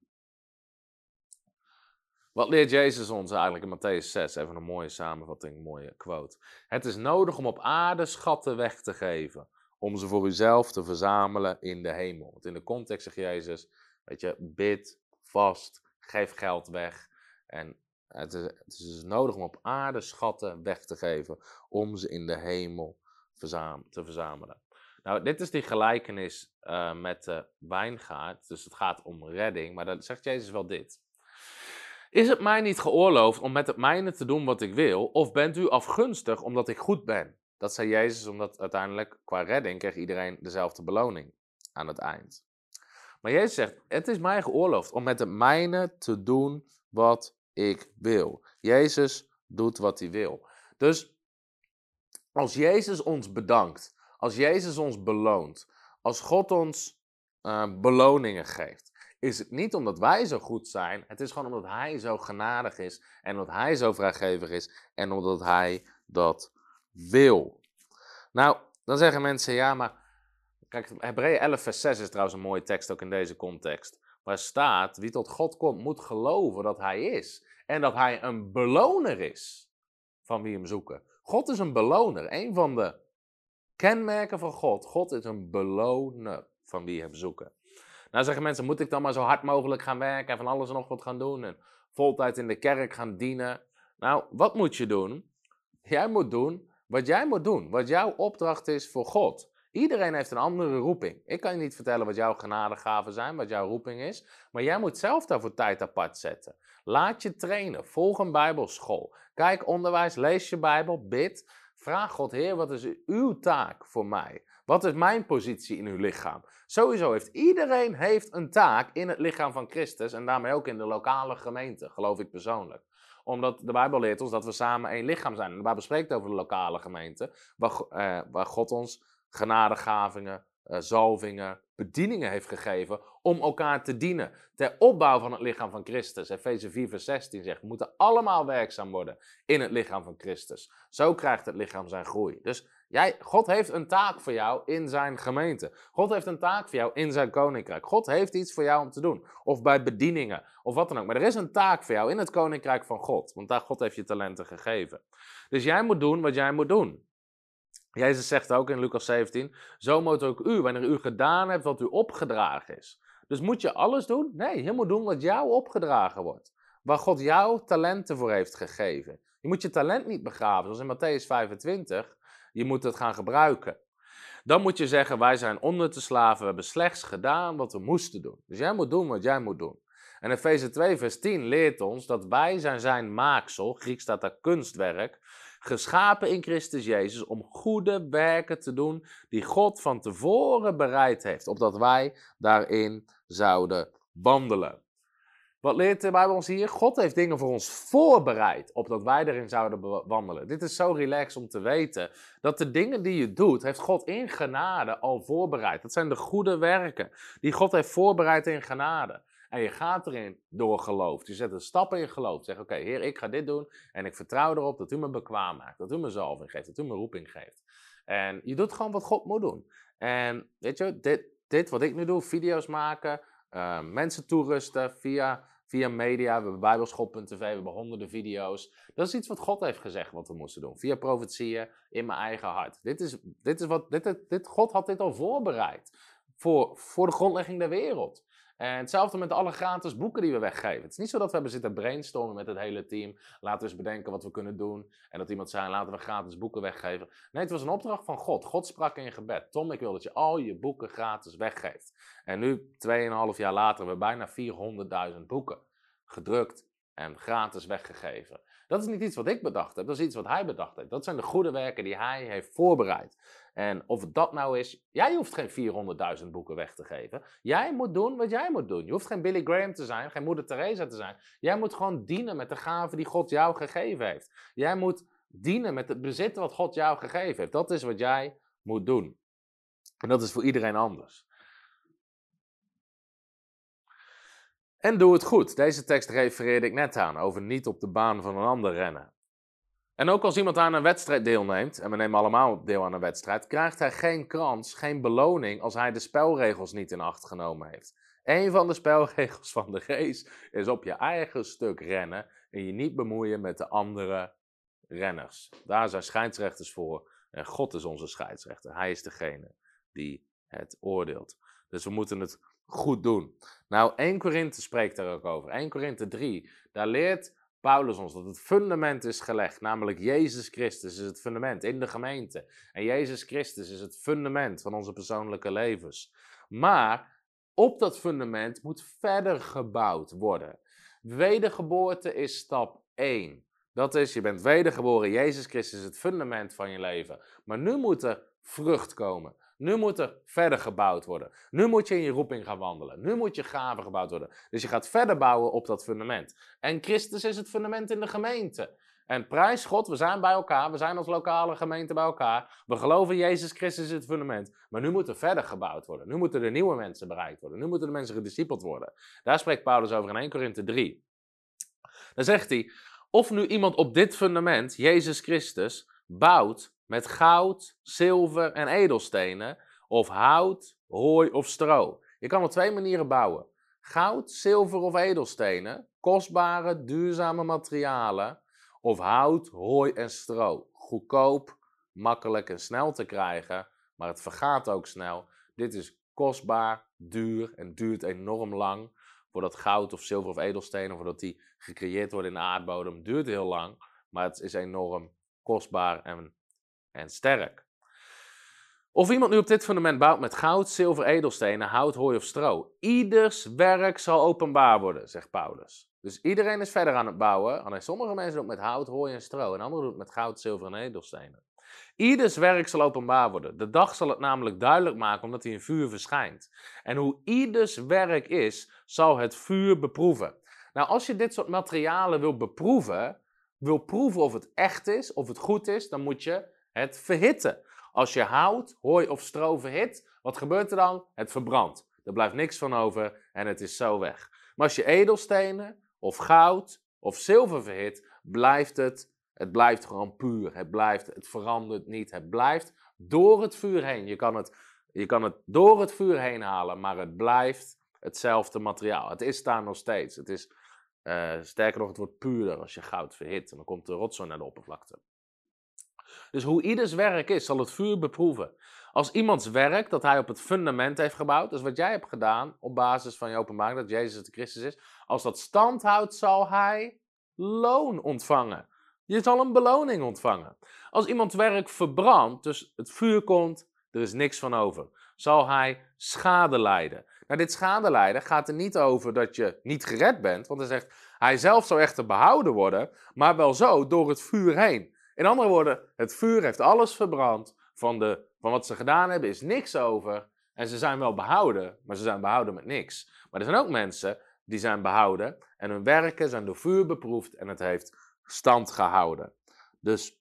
Wat leert Jezus ons eigenlijk in Matthäus 6? Even een mooie samenvatting, een mooie quote. Het is nodig om op aarde schatten weg te geven, om ze voor uzelf te verzamelen in de hemel. Want in de context zegt Jezus, weet je, bid, vast, geef geld weg. En het is, het is dus nodig om op aarde schatten weg te geven, om ze in de hemel te verzamelen. Nou, dit is die gelijkenis uh, met de wijngaard. Dus het gaat om redding. Maar dan zegt Jezus wel dit. Is het mij niet geoorloofd om met het mijne te doen wat ik wil? Of bent u afgunstig omdat ik goed ben? Dat zei Jezus, omdat uiteindelijk qua redding kreeg iedereen dezelfde beloning aan het eind. Maar Jezus zegt: Het is mij geoorloofd om met het mijne te doen wat ik wil. Jezus doet wat hij wil. Dus als Jezus ons bedankt, als Jezus ons beloont, als God ons uh, beloningen geeft, is het niet omdat wij zo goed zijn. Het is gewoon omdat Hij zo genadig is en omdat Hij zo vrijgevig is en omdat Hij dat wil. Nou, dan zeggen mensen, ja, maar kijk, Hebreeën 11 vers 6 is trouwens een mooie tekst ook in deze context. Waar staat, wie tot God komt moet geloven dat Hij is. En dat Hij een beloner is van wie hem zoeken. God is een beloner. Een van de kenmerken van God. God is een beloner van wie hem zoeken. Nou zeggen mensen, moet ik dan maar zo hard mogelijk gaan werken en van alles en nog wat gaan doen en voltijd in de kerk gaan dienen? Nou, wat moet je doen? Jij moet doen wat jij moet doen, wat jouw opdracht is voor God. Iedereen heeft een andere roeping. Ik kan je niet vertellen wat jouw genadegaven zijn, wat jouw roeping is, maar jij moet zelf daarvoor tijd apart zetten. Laat je trainen, volg een bijbelschool, kijk onderwijs, lees je bijbel, bid. Vraag God, Heer, wat is uw taak voor mij? Wat is mijn positie in uw lichaam? Sowieso heeft iedereen heeft een taak in het lichaam van Christus en daarmee ook in de lokale gemeente, geloof ik persoonlijk omdat de Bijbel leert ons dat we samen één lichaam zijn. En de Bijbel spreekt over de lokale gemeente, waar, eh, waar God ons genadegavingen, uh, zalvingen, bedieningen heeft gegeven om elkaar te dienen. Ter opbouw van het lichaam van Christus. Efeze 4 vers 16 zegt, we moeten allemaal werkzaam worden in het lichaam van Christus. Zo krijgt het lichaam zijn groei. Dus Jij, God heeft een taak voor jou in zijn gemeente. God heeft een taak voor jou in zijn koninkrijk. God heeft iets voor jou om te doen. Of bij bedieningen, of wat dan ook. Maar er is een taak voor jou in het koninkrijk van God. Want daar God heeft je talenten gegeven. Dus jij moet doen wat jij moet doen. Jezus zegt ook in Lucas 17: Zo moet ook u, wanneer u gedaan hebt wat u opgedragen is. Dus moet je alles doen? Nee, je moet doen wat jou opgedragen wordt. Waar God jou talenten voor heeft gegeven. Je moet je talent niet begraven, zoals in Matthäus 25. Je moet het gaan gebruiken. Dan moet je zeggen, wij zijn onder te slaven, we hebben slechts gedaan wat we moesten doen. Dus jij moet doen wat jij moet doen. En Efeze 2 vers 10 leert ons dat wij zijn zijn maaksel, Grieks staat daar kunstwerk, geschapen in Christus Jezus om goede werken te doen die God van tevoren bereid heeft, opdat wij daarin zouden wandelen. Wat leert de Bijbel ons hier? God heeft dingen voor ons voorbereid, opdat wij erin zouden wandelen. Dit is zo relaxed om te weten dat de dingen die je doet, heeft God in genade al voorbereid. Dat zijn de goede werken die God heeft voorbereid in genade. En je gaat erin door geloof. Je zet een stap in je geloof. Zeg, oké, Heer, ik ga dit doen en ik vertrouw erop dat u me bekwaam maakt. Dat u me zalving geeft, dat u me roeping geeft. En je doet gewoon wat God moet doen. En weet je, dit, dit wat ik nu doe, video's maken, uh, mensen toerusten via via media. We hebben bijbelschool.tv, we hebben honderden video's. Dat is iets wat God heeft gezegd wat we moesten doen. Via profetieën in mijn eigen hart. Dit is, dit is wat, dit, dit, God had dit al voorbereid. Voor, voor de grondlegging der wereld. En hetzelfde met alle gratis boeken die we weggeven. Het is niet zo dat we hebben zitten brainstormen met het hele team. Laten we eens bedenken wat we kunnen doen. En dat iemand zei, laten we gratis boeken weggeven. Nee, het was een opdracht van God. God sprak in gebed. Tom, ik wil dat je al je boeken gratis weggeeft. En nu, 2,5 jaar later, hebben we bijna 400.000 boeken gedrukt en gratis weggegeven. Dat is niet iets wat ik bedacht heb, dat is iets wat hij bedacht heeft. Dat zijn de goede werken die hij heeft voorbereid. En of dat nou is, jij hoeft geen 400.000 boeken weg te geven. Jij moet doen wat jij moet doen. Je hoeft geen Billy Graham te zijn, geen Moeder Teresa te zijn. Jij moet gewoon dienen met de gaven die God jou gegeven heeft. Jij moet dienen met het bezit wat God jou gegeven heeft. Dat is wat jij moet doen. En dat is voor iedereen anders. En doe het goed. Deze tekst refereerde ik net aan, over niet op de baan van een ander rennen. En ook als iemand aan een wedstrijd deelneemt, en we nemen allemaal deel aan een wedstrijd, krijgt hij geen kans, geen beloning als hij de spelregels niet in acht genomen heeft. Een van de spelregels van de race is op je eigen stuk rennen en je niet bemoeien met de andere renners. Daar zijn scheidsrechters voor en God is onze scheidsrechter. Hij is degene die het oordeelt. Dus we moeten het goed doen. Nou, 1 Korinthe spreekt daar ook over. 1 Korinthe 3, daar leert Paulus ons dat het fundament is gelegd, namelijk Jezus Christus is het fundament in de gemeente. En Jezus Christus is het fundament van onze persoonlijke levens. Maar op dat fundament moet verder gebouwd worden. Wedergeboorte is stap 1. Dat is, je bent wedergeboren, Jezus Christus is het fundament van je leven. Maar nu moet er vrucht komen. Nu moet er verder gebouwd worden. Nu moet je in je roeping gaan wandelen. Nu moet je gaven gebouwd worden. Dus je gaat verder bouwen op dat fundament. En Christus is het fundament in de gemeente. En prijs God, we zijn bij elkaar. We zijn als lokale gemeente bij elkaar. We geloven Jezus Christus is het fundament. Maar nu moet er verder gebouwd worden. Nu moeten er nieuwe mensen bereikt worden. Nu moeten de mensen gediscipeld worden. Daar spreekt Paulus over in 1 Korinthe 3. Dan zegt hij, of nu iemand op dit fundament, Jezus Christus, bouwt met goud, zilver en edelstenen, of hout, hooi of stro. Je kan op twee manieren bouwen. Goud, zilver of edelstenen, kostbare, duurzame materialen, of hout, hooi en stro. Goedkoop, makkelijk en snel te krijgen, maar het vergaat ook snel. Dit is kostbaar, duur en duurt enorm lang. Voordat goud of zilver of edelstenen, voordat die gecreëerd worden in de aardbodem, duurt heel lang. Maar het is enorm kostbaar en en sterk. Of iemand nu op dit fundament bouwt met goud, zilver, edelstenen, hout, hooi of stro. Ieders werk zal openbaar worden, zegt Paulus. Dus iedereen is verder aan het bouwen. Alleen sommige mensen doen het met hout, hooi en stro. En anderen doen het met goud, zilver en edelstenen. Ieders werk zal openbaar worden. De dag zal het namelijk duidelijk maken omdat hij in vuur verschijnt. En hoe ieders werk is, zal het vuur beproeven. Nou, als je dit soort materialen wil beproeven, wil proeven of het echt is, of het goed is, dan moet je het verhitten. Als je hout, hooi of stro verhit, wat gebeurt er dan? Het verbrandt. Er blijft niks van over en het is zo weg. Maar als je edelstenen of goud of zilver verhit, blijft het, het blijft gewoon puur. Het blijft, het verandert niet. Het blijft door het vuur heen. Je kan het, je kan het door het vuur heen halen, maar het blijft hetzelfde materiaal. Het is daar nog steeds. Het is, uh, sterker nog, het wordt puurder als je goud verhit. En dan komt de rotzooi naar de oppervlakte. Dus hoe ieders werk is, zal het vuur beproeven. Als iemands werk dat hij op het fundament heeft gebouwd, dus wat jij hebt gedaan op basis van je openbaring dat Jezus de Christus is, als dat stand houdt, zal hij loon ontvangen. Je zal een beloning ontvangen. Als iemands werk verbrandt, dus het vuur komt, er is niks van over, zal hij schade lijden. Nou, dit schade lijden gaat er niet over dat je niet gered bent, want hij zegt, hij zelf zou echter behouden worden, maar wel zo door het vuur heen. In andere woorden, het vuur heeft alles verbrand. Van, de, van wat ze gedaan hebben is niks over. En ze zijn wel behouden, maar ze zijn behouden met niks. Maar er zijn ook mensen die zijn behouden en hun werken zijn door vuur beproefd en het heeft stand gehouden. Dus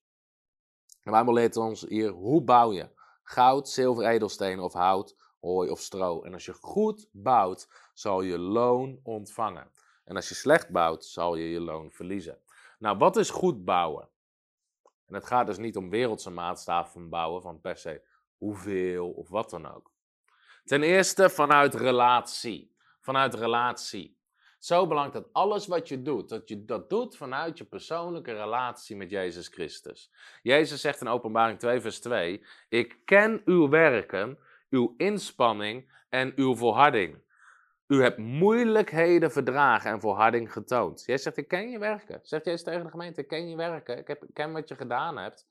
de Bijbel leert ons hier hoe bouw je goud, zilver, edelstenen of hout, hooi of stro. En als je goed bouwt, zal je loon ontvangen. En als je slecht bouwt, zal je je loon verliezen. Nou, wat is goed bouwen? En het gaat dus niet om wereldse maatstaven van bouwen, van per se hoeveel of wat dan ook. Ten eerste vanuit relatie. Vanuit relatie. Zo belangrijk dat alles wat je doet, dat je dat doet vanuit je persoonlijke relatie met Jezus Christus. Jezus zegt in Openbaring 2, vers 2: Ik ken uw werken, uw inspanning en uw volharding. U hebt moeilijkheden verdragen en volharding getoond. Jij zegt, ik ken je werken. Zegt jij tegen de gemeente, ik ken je werken. Ik, heb, ken wat je gedaan hebt.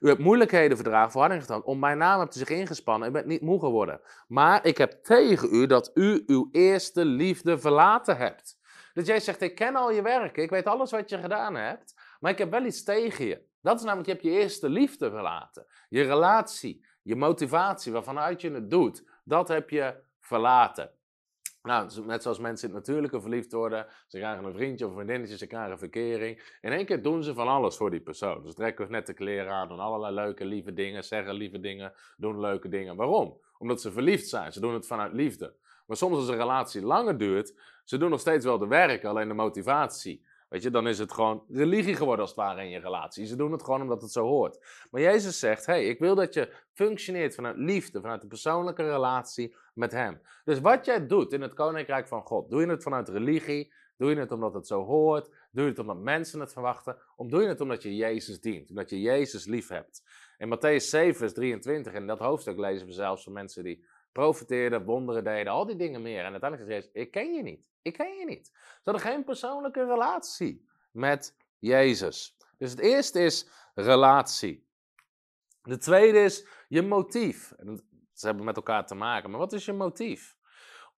U hebt moeilijkheden verdragen, volharding getoond. Om mijn naam hebt u zich ingespannen en bent niet moe geworden. Maar ik heb tegen u dat u uw eerste liefde verlaten hebt. Dus jij zegt, ik ken al je werken, ik weet alles wat je gedaan hebt, maar ik heb wel iets tegen je. Dat is namelijk, je hebt je eerste liefde verlaten. Je relatie, je motivatie, waarvanuit je het doet, dat heb je verlaten. Nou, net zoals mensen in het natuurlijke verliefd worden. Ze krijgen een vriendje of een vriendinnetje, ze krijgen een verkering. In één keer doen ze van alles voor die persoon. Dus trekken net de kleren aan, doen allerlei leuke, lieve dingen, zeggen lieve dingen, doen leuke dingen. Waarom? Omdat ze verliefd zijn. Ze doen het vanuit liefde. Maar soms als een relatie langer duurt, ze doen nog steeds wel de werk, alleen de motivatie. Weet je, dan is het gewoon religie geworden als het ware in je relatie. Ze doen het gewoon omdat het zo hoort. Maar Jezus zegt, hey, ik wil dat je functioneert vanuit liefde, vanuit de persoonlijke relatie met Hem. Dus wat jij doet in het Koninkrijk van God, doe je het vanuit religie, doe je het omdat het zo hoort, doe je het omdat mensen het verwachten, of doe je het omdat je Jezus dient, omdat je Jezus lief hebt. In Matthäus 7, vers 23, in dat hoofdstuk lezen we zelfs van mensen die profiteerden, wonderen deden, al die dingen meer. En uiteindelijk zegt Jezus, ik ken je niet. Ik ken je niet. Ze hadden geen persoonlijke relatie met Jezus. Dus het eerste is relatie. De tweede is je motief. Ze hebben met elkaar te maken. Maar wat is je motief?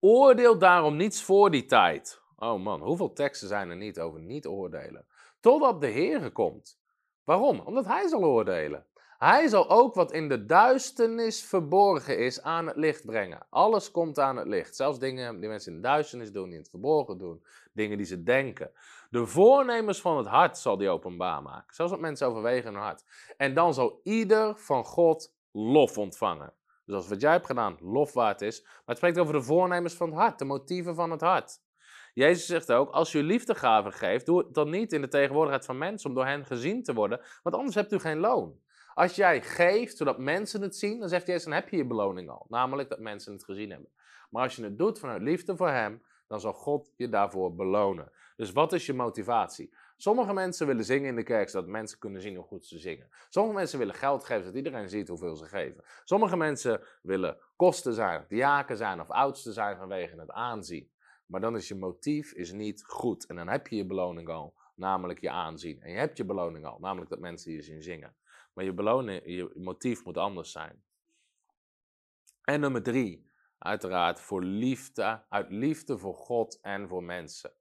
Oordeel daarom niets voor die tijd. Oh man, hoeveel teksten zijn er niet over niet oordelen? Totdat de Heer komt. Waarom? Omdat Hij zal oordelen. Hij zal ook wat in de duisternis verborgen is aan het licht brengen. Alles komt aan het licht. Zelfs dingen die mensen in de duisternis doen, die in het verborgen doen. Dingen die ze denken. De voornemens van het hart zal die openbaar maken. Zelfs wat mensen overwegen in hun hart. En dan zal ieder van God lof ontvangen. Dus als wat jij hebt gedaan lof waard is. Maar het spreekt over de voornemens van het hart, de motieven van het hart. Jezus zegt ook, als u liefdegaven geeft, doe het dan niet in de tegenwoordigheid van mensen om door hen gezien te worden, want anders hebt u geen loon. Als jij geeft zodat mensen het zien, dan zegt Jezus, dan heb je je beloning al. Namelijk dat mensen het gezien hebben. Maar als je het doet vanuit liefde voor Hem, dan zal God je daarvoor belonen. Dus wat is je motivatie? Sommige mensen willen zingen in de kerk zodat mensen kunnen zien hoe goed ze zingen. Sommige mensen willen geld geven zodat iedereen ziet hoeveel ze geven. Sommige mensen willen kosten zijn, diaken zijn of oudste zijn vanwege het aanzien. Maar dan is je motief is niet goed. En dan heb je je beloning al, namelijk je aanzien. En je hebt je beloning al, namelijk dat mensen je zien zingen. Maar je beloning, je motief moet anders zijn. En nummer drie, uiteraard voor liefde, uit liefde voor God en voor mensen.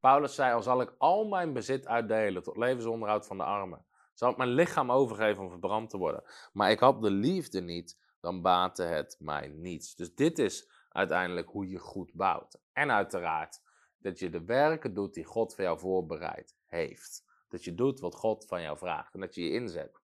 Paulus zei, al zal ik al mijn bezit uitdelen tot levensonderhoud van de armen, zal ik mijn lichaam overgeven om verbrand te worden. Maar ik had de liefde niet, dan baatte het mij niets. Dus dit is uiteindelijk hoe je goed bouwt. En uiteraard dat je de werken doet die God voor jou voorbereid heeft. Dat je doet wat God van jou vraagt en dat je je inzet.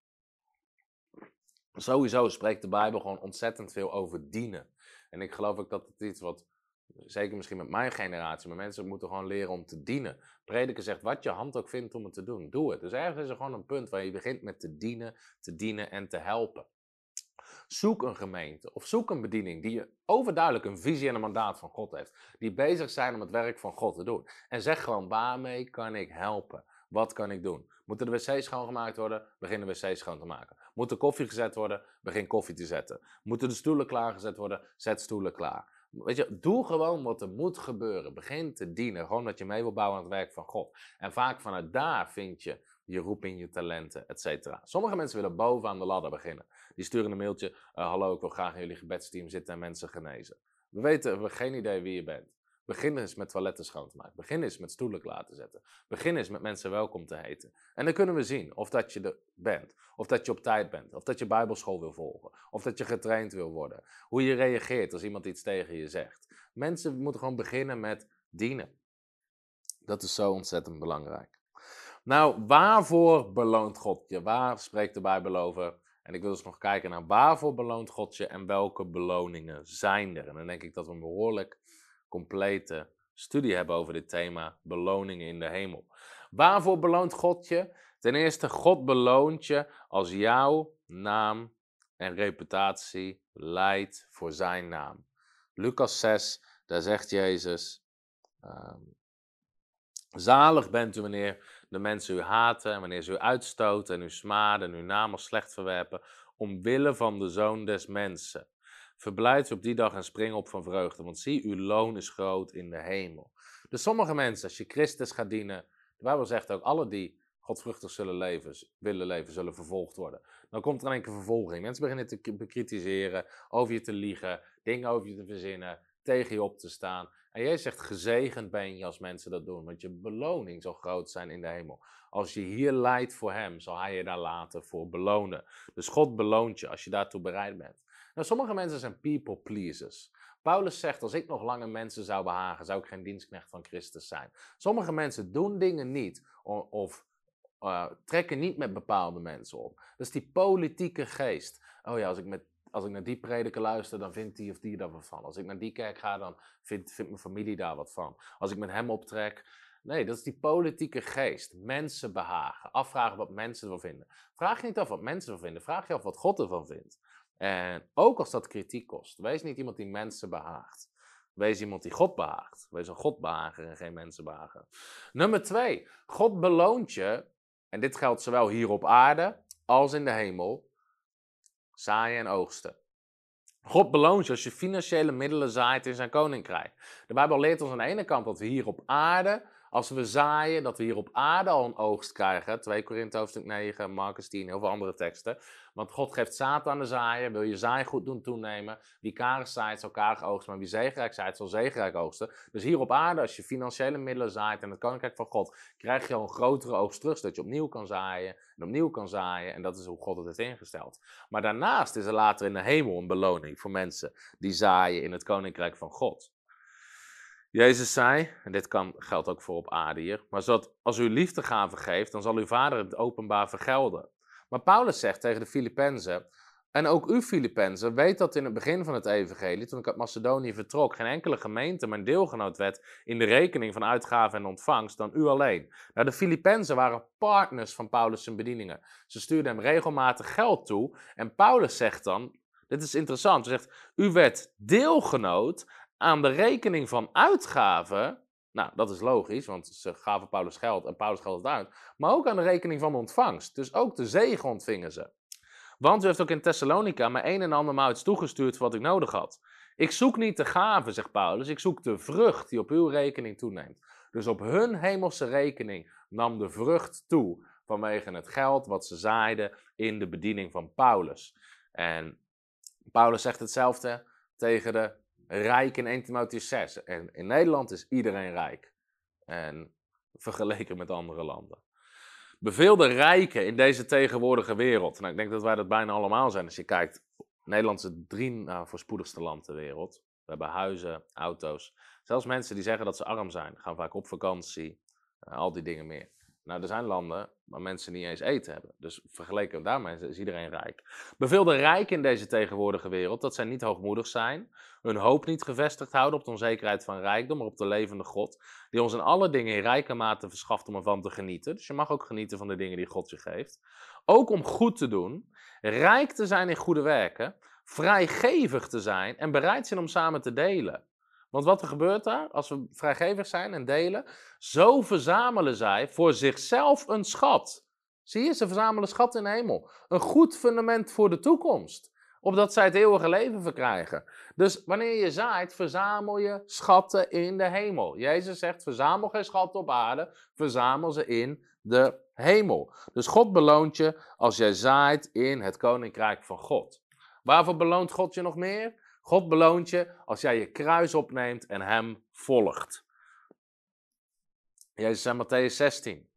Sowieso spreekt de Bijbel gewoon ontzettend veel over dienen. En ik geloof ook dat het iets wat, zeker misschien met mijn generatie, maar mensen moeten gewoon leren om te dienen. Prediker zegt wat je hand ook vindt om het te doen, doe het. Dus ergens is er gewoon een punt waar je begint met te dienen, te dienen en te helpen. Zoek een gemeente of zoek een bediening die je overduidelijk een visie en een mandaat van God heeft. Die bezig zijn om het werk van God te doen. En zeg gewoon waarmee kan ik helpen? Wat kan ik doen? Moeten de wc's schoongemaakt worden? Begin de wc's schoon te maken. Moet de koffie gezet worden? Begin koffie te zetten. Moeten de stoelen klaargezet worden? Zet stoelen klaar. Weet je, doe gewoon wat er moet gebeuren. Begin te dienen. Gewoon dat je mee wil bouwen aan het werk van God. En vaak vanuit daar vind je je roeping, je talenten, et cetera. Sommige mensen willen bovenaan de ladder beginnen. Die sturen een mailtje. Uh, hallo, ik wil graag in jullie gebedsteam zitten en mensen genezen. We weten, we hebben geen idee wie je bent. Begin eens met toiletten schoon te maken. Begin eens met stoelen te zetten. Begin eens met mensen welkom te heten. En dan kunnen we zien of dat je er bent. Of dat je op tijd bent. Of dat je bijbelschool wil volgen. Of dat je getraind wil worden. Hoe je reageert als iemand iets tegen je zegt. Mensen moeten gewoon beginnen met dienen. Dat is zo ontzettend belangrijk. Nou, waarvoor beloont God je? Waar spreekt de Bijbel over? En ik wil dus nog kijken naar waarvoor beloont God je en welke beloningen zijn er. En dan denk ik dat we een behoorlijk complete studie hebben over dit thema beloningen in de hemel. Waarvoor beloont God je? Ten eerste, God beloont je als jouw naam en reputatie leidt voor zijn naam. Lucas 6, daar zegt Jezus: uh, Zalig bent u wanneer de mensen u haten en wanneer ze u uitstoten en u smaden en uw naam als slecht verwerpen, omwille van de zoon des mensen. Verblijd u op die dag en spring op van vreugde, want zie, uw loon is groot in de hemel. Dus sommige mensen, als je Christus gaat dienen, de Bijbel zegt ook, alle die godvruchtig zullen leven, willen leven, zullen vervolgd worden. Dan komt er een enkele vervolging. Mensen beginnen te bekritiseren, over je te liegen, dingen over je te verzinnen, tegen je op te staan. En jij zegt, gezegend ben je als mensen dat doen, want je beloning zal groot zijn in de hemel. Als je hier leidt voor hem, zal hij je daar later voor belonen. Dus God beloont je als je daartoe bereid bent. Nou, sommige mensen zijn people pleasers. Paulus zegt, als ik nog langer mensen zou behagen, zou ik geen dienstknecht van Christus zijn. Sommige mensen doen dingen niet of uh, trekken niet met bepaalde mensen op. Dat is die politieke geest. Oh ja, als ik, met, als ik naar die prediker luister, dan vindt die of die daar wat van. Als ik naar die kerk ga, dan vindt, vindt mijn familie daar wat van. Als ik met hem optrek. Nee, dat is die politieke geest. Mensen behagen. Afvragen wat mensen ervan vinden. Vraag je niet af wat mensen ervan vinden. Vraag je af wat God ervan vindt. En ook als dat kritiek kost. Wees niet iemand die mensen behaagt. Wees iemand die God behaagt. Wees een Godbehager en geen mensen behagen. Nummer twee. God beloont je en dit geldt zowel hier op aarde als in de hemel, zaaien en oogsten. God beloont je als je financiële middelen zaait in zijn koninkrijk. De Bijbel leert ons aan de ene kant dat we hier op aarde als we zaaien, dat we hier op aarde al een oogst krijgen. 2 Korinthe hoofdstuk 9, Marcus 10, heel veel andere teksten. Want God geeft zaad aan de zaaien, wil je zaai goed doen toenemen. Wie karig zaait, zal karig oogsten, maar wie zegerijk zaait, zal zegerijk oogsten. Dus hier op aarde, als je financiële middelen zaait in het koninkrijk van God, krijg je al een grotere oogst terug, zodat je opnieuw kan zaaien en opnieuw kan zaaien. En dat is hoe God het heeft ingesteld. Maar daarnaast is er later in de hemel een beloning voor mensen die zaaien in het koninkrijk van God. Jezus zei, en dit kan, geldt ook voor op aarde hier, maar zodat als u liefdegave geeft, dan zal uw vader het openbaar vergelden. Maar Paulus zegt tegen de Filippenzen, en ook u Filippenzen, weet dat in het begin van het evangelie, toen ik uit Macedonië vertrok, geen enkele gemeente mijn deelgenoot werd in de rekening van uitgaven en ontvangst dan u alleen. Nou, de Filippenzen waren partners van Paulus' zijn bedieningen. Ze stuurden hem regelmatig geld toe en Paulus zegt dan, dit is interessant, zegt, u werd deelgenoot aan de rekening van uitgaven. Nou, dat is logisch, want ze gaven Paulus geld en Paulus geld het uit. Maar ook aan de rekening van ontvangst. Dus ook de zegen ontvingen ze. Want u heeft ook in Thessalonica me een en ander iets toegestuurd wat ik nodig had. Ik zoek niet de gave, zegt Paulus, ik zoek de vrucht die op uw rekening toeneemt. Dus op hun hemelse rekening nam de vrucht toe vanwege het geld wat ze zaaiden in de bediening van Paulus. En Paulus zegt hetzelfde tegen de rijk in 1 Timotheus 6. En in Nederland is iedereen rijk. En vergeleken met andere landen. Beveelde rijken in deze tegenwoordige wereld. Nou, ik denk dat wij dat bijna allemaal zijn. Als je kijkt, Nederland is het drie nou, voorspoedigste land ter wereld. We hebben huizen, auto's. Zelfs mensen die zeggen dat ze arm zijn, gaan vaak op vakantie. Uh, al die dingen meer. Nou, er zijn landen waar mensen niet eens eten hebben. Dus vergeleken daarmee is iedereen rijk. Beveelde rijken in deze tegenwoordige wereld, dat zij niet hoogmoedig zijn, hun hoop niet gevestigd houden op de onzekerheid van rijkdom, maar op de levende God, die ons in alle dingen in rijke mate verschaft om ervan te genieten. Dus je mag ook genieten van de dingen die God je geeft. Ook om goed te doen, rijk te zijn in goede werken, vrijgevig te zijn en bereid zijn om samen te delen. Want wat er gebeurt daar, als we vrijgevig zijn en delen, zo verzamelen zij voor zichzelf een schat. Zie je, ze verzamelen schat in de hemel. Een goed fundament voor de toekomst. Opdat zij het eeuwige leven verkrijgen. Dus wanneer je zaait, verzamel je schatten in de hemel. Jezus zegt, verzamel geen schatten op aarde, verzamel ze in de hemel. Dus God beloont je als jij zaait in het koninkrijk van God. Waarvoor beloont God je nog meer? God beloont je als jij je kruis opneemt en Hem volgt. Jezus zei Matthäus 16.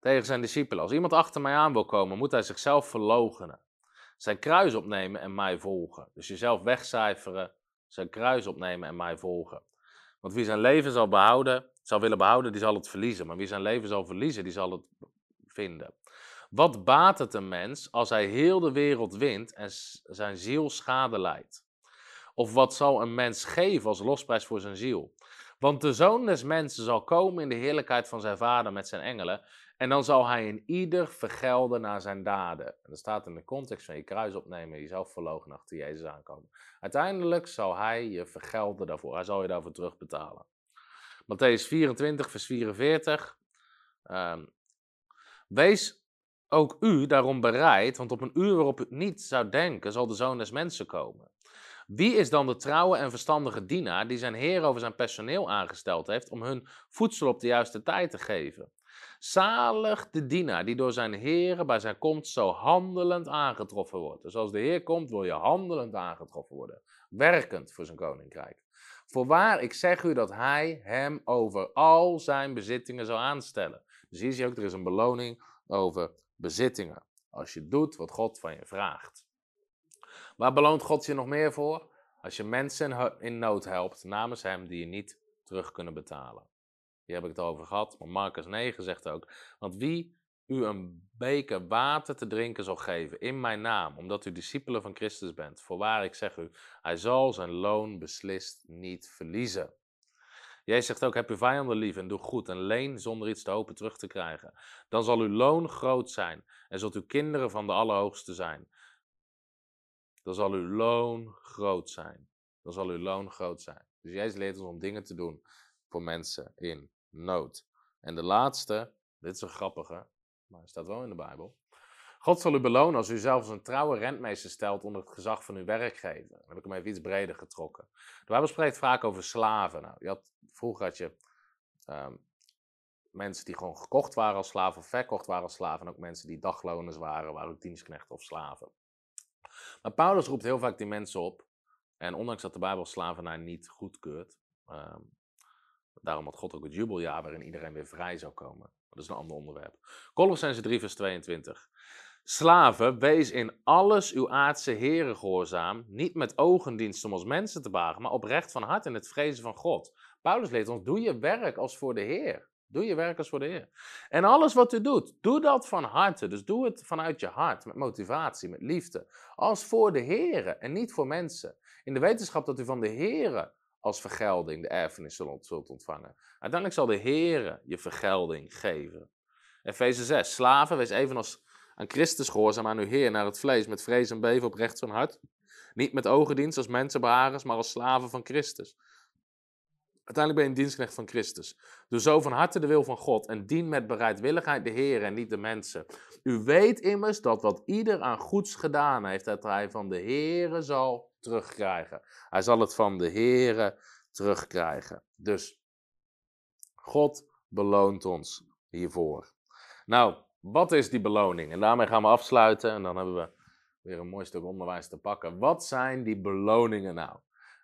Tegen zijn discipelen. Als iemand achter mij aan wil komen, moet hij zichzelf verloochenen. Zijn kruis opnemen en mij volgen. Dus jezelf wegcijferen, zijn kruis opnemen en mij volgen. Want wie zijn leven zal behouden, zal willen behouden, die zal het verliezen. Maar wie zijn leven zal verliezen, die zal het vinden. Wat baat het een mens als hij heel de wereld wint en zijn ziel schade leidt? Of wat zal een mens geven als losprijs voor zijn ziel? Want de zoon des mensen zal komen in de heerlijkheid van zijn vader met zijn engelen. En dan zal hij in ieder vergelden naar zijn daden. En dat staat in de context van je kruis opnemen, jezelf verlogen achter Jezus aankomen. Uiteindelijk zal hij je vergelden daarvoor. Hij zal je daarvoor terugbetalen. Matthäus 24, vers 44. Um, wees ook u daarom bereid, want op een uur waarop u het niet zou denken, zal de zoon des mensen komen. Wie is dan de trouwe en verstandige dienaar die zijn heer over zijn personeel aangesteld heeft om hun voedsel op de juiste tijd te geven? Zalig de dienaar die door zijn heren bij zijn komst zo handelend aangetroffen wordt. Dus als de heer komt, wil je handelend aangetroffen worden. Werkend voor zijn koninkrijk. Voorwaar, ik zeg u dat hij hem over al zijn bezittingen zal aanstellen. Dus hier zie je ook, er is een beloning over bezittingen. Als je doet wat God van je vraagt. Waar beloont God je nog meer voor? Als je mensen in nood helpt namens hem die je niet terug kunnen betalen. Hier heb ik het over gehad, maar Marcus 9 zegt ook, want wie u een beker water te drinken zal geven in mijn naam, omdat u discipelen van Christus bent, voorwaar ik zeg u, hij zal zijn loon beslist niet verliezen. Jij zegt ook, heb uw vijanden lief en doe goed en leen zonder iets te hopen terug te krijgen. Dan zal uw loon groot zijn en zult u kinderen van de Allerhoogste zijn. Dan zal uw loon groot zijn. Dan zal uw loon groot zijn. Dus Jezus leert ons om dingen te doen voor mensen in nood. En de laatste, dit is een grappige, maar staat wel in de Bijbel. God zal u belonen als u zelfs een trouwe rentmeester stelt onder het gezag van uw werkgever. Dan heb ik hem even iets breder getrokken. De Bijbel spreekt vaak over slaven. Nou, je had, vroeger had je ehm, mensen die gewoon gekocht waren als slaven of verkocht waren als slaven. En ook mensen die dagloners waren, waren ook dienstknechten of slaven. Maar Paulus roept heel vaak die mensen op. En ondanks dat de Bijbel slavernij niet goedkeurt, um, daarom had God ook het jubeljaar waarin iedereen weer vrij zou komen. Dat is een ander onderwerp. Colossense 3 vers 22. Slaven, wees in alles uw aardse heren gehoorzaam, niet met ogendienst om als mensen te bagen, maar oprecht van hart in het vrezen van God. Paulus leert ons, doe je werk als voor de Heer. Doe je werk als voor de Heer. En alles wat u doet, doe dat van harte. Dus doe het vanuit je hart, met motivatie, met liefde. Als voor de Heer en niet voor mensen. In de wetenschap dat u van de Heer als vergelding de erfenis zult ontvangen. Uiteindelijk zal de Heer je vergelding geven. Efeze 6. Slaven, wees evenals aan Christus gehoorzaam aan uw Heer naar het vlees, met vrees en beven op recht van hart. Niet met ogendienst als mensenbeharers, maar als slaven van Christus. Uiteindelijk ben je een dienstknecht van Christus. Doe zo van harte de wil van God en dien met bereidwilligheid de Heer en niet de mensen. U weet immers dat wat ieder aan goeds gedaan heeft, dat hij van de Heere zal terugkrijgen. Hij zal het van de Heere terugkrijgen. Dus God beloont ons hiervoor. Nou, wat is die beloning? En daarmee gaan we afsluiten en dan hebben we weer een mooi stuk onderwijs te pakken. Wat zijn die beloningen nou?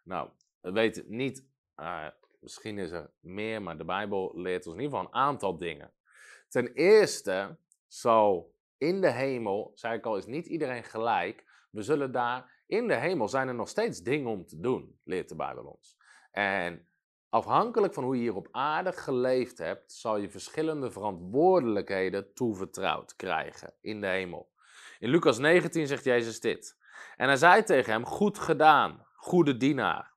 Nou, we weten niet, uh, misschien is er meer, maar de Bijbel leert ons in ieder geval een aantal dingen. Ten eerste zal in de hemel, zei ik al, is niet iedereen gelijk. We zullen daar, in de hemel zijn er nog steeds dingen om te doen, leert de Bijbel ons. En Afhankelijk van hoe je hier op aarde geleefd hebt, zal je verschillende verantwoordelijkheden toevertrouwd krijgen in de hemel. In Lucas 19 zegt Jezus dit. En hij zei tegen hem: Goed gedaan, goede dienaar.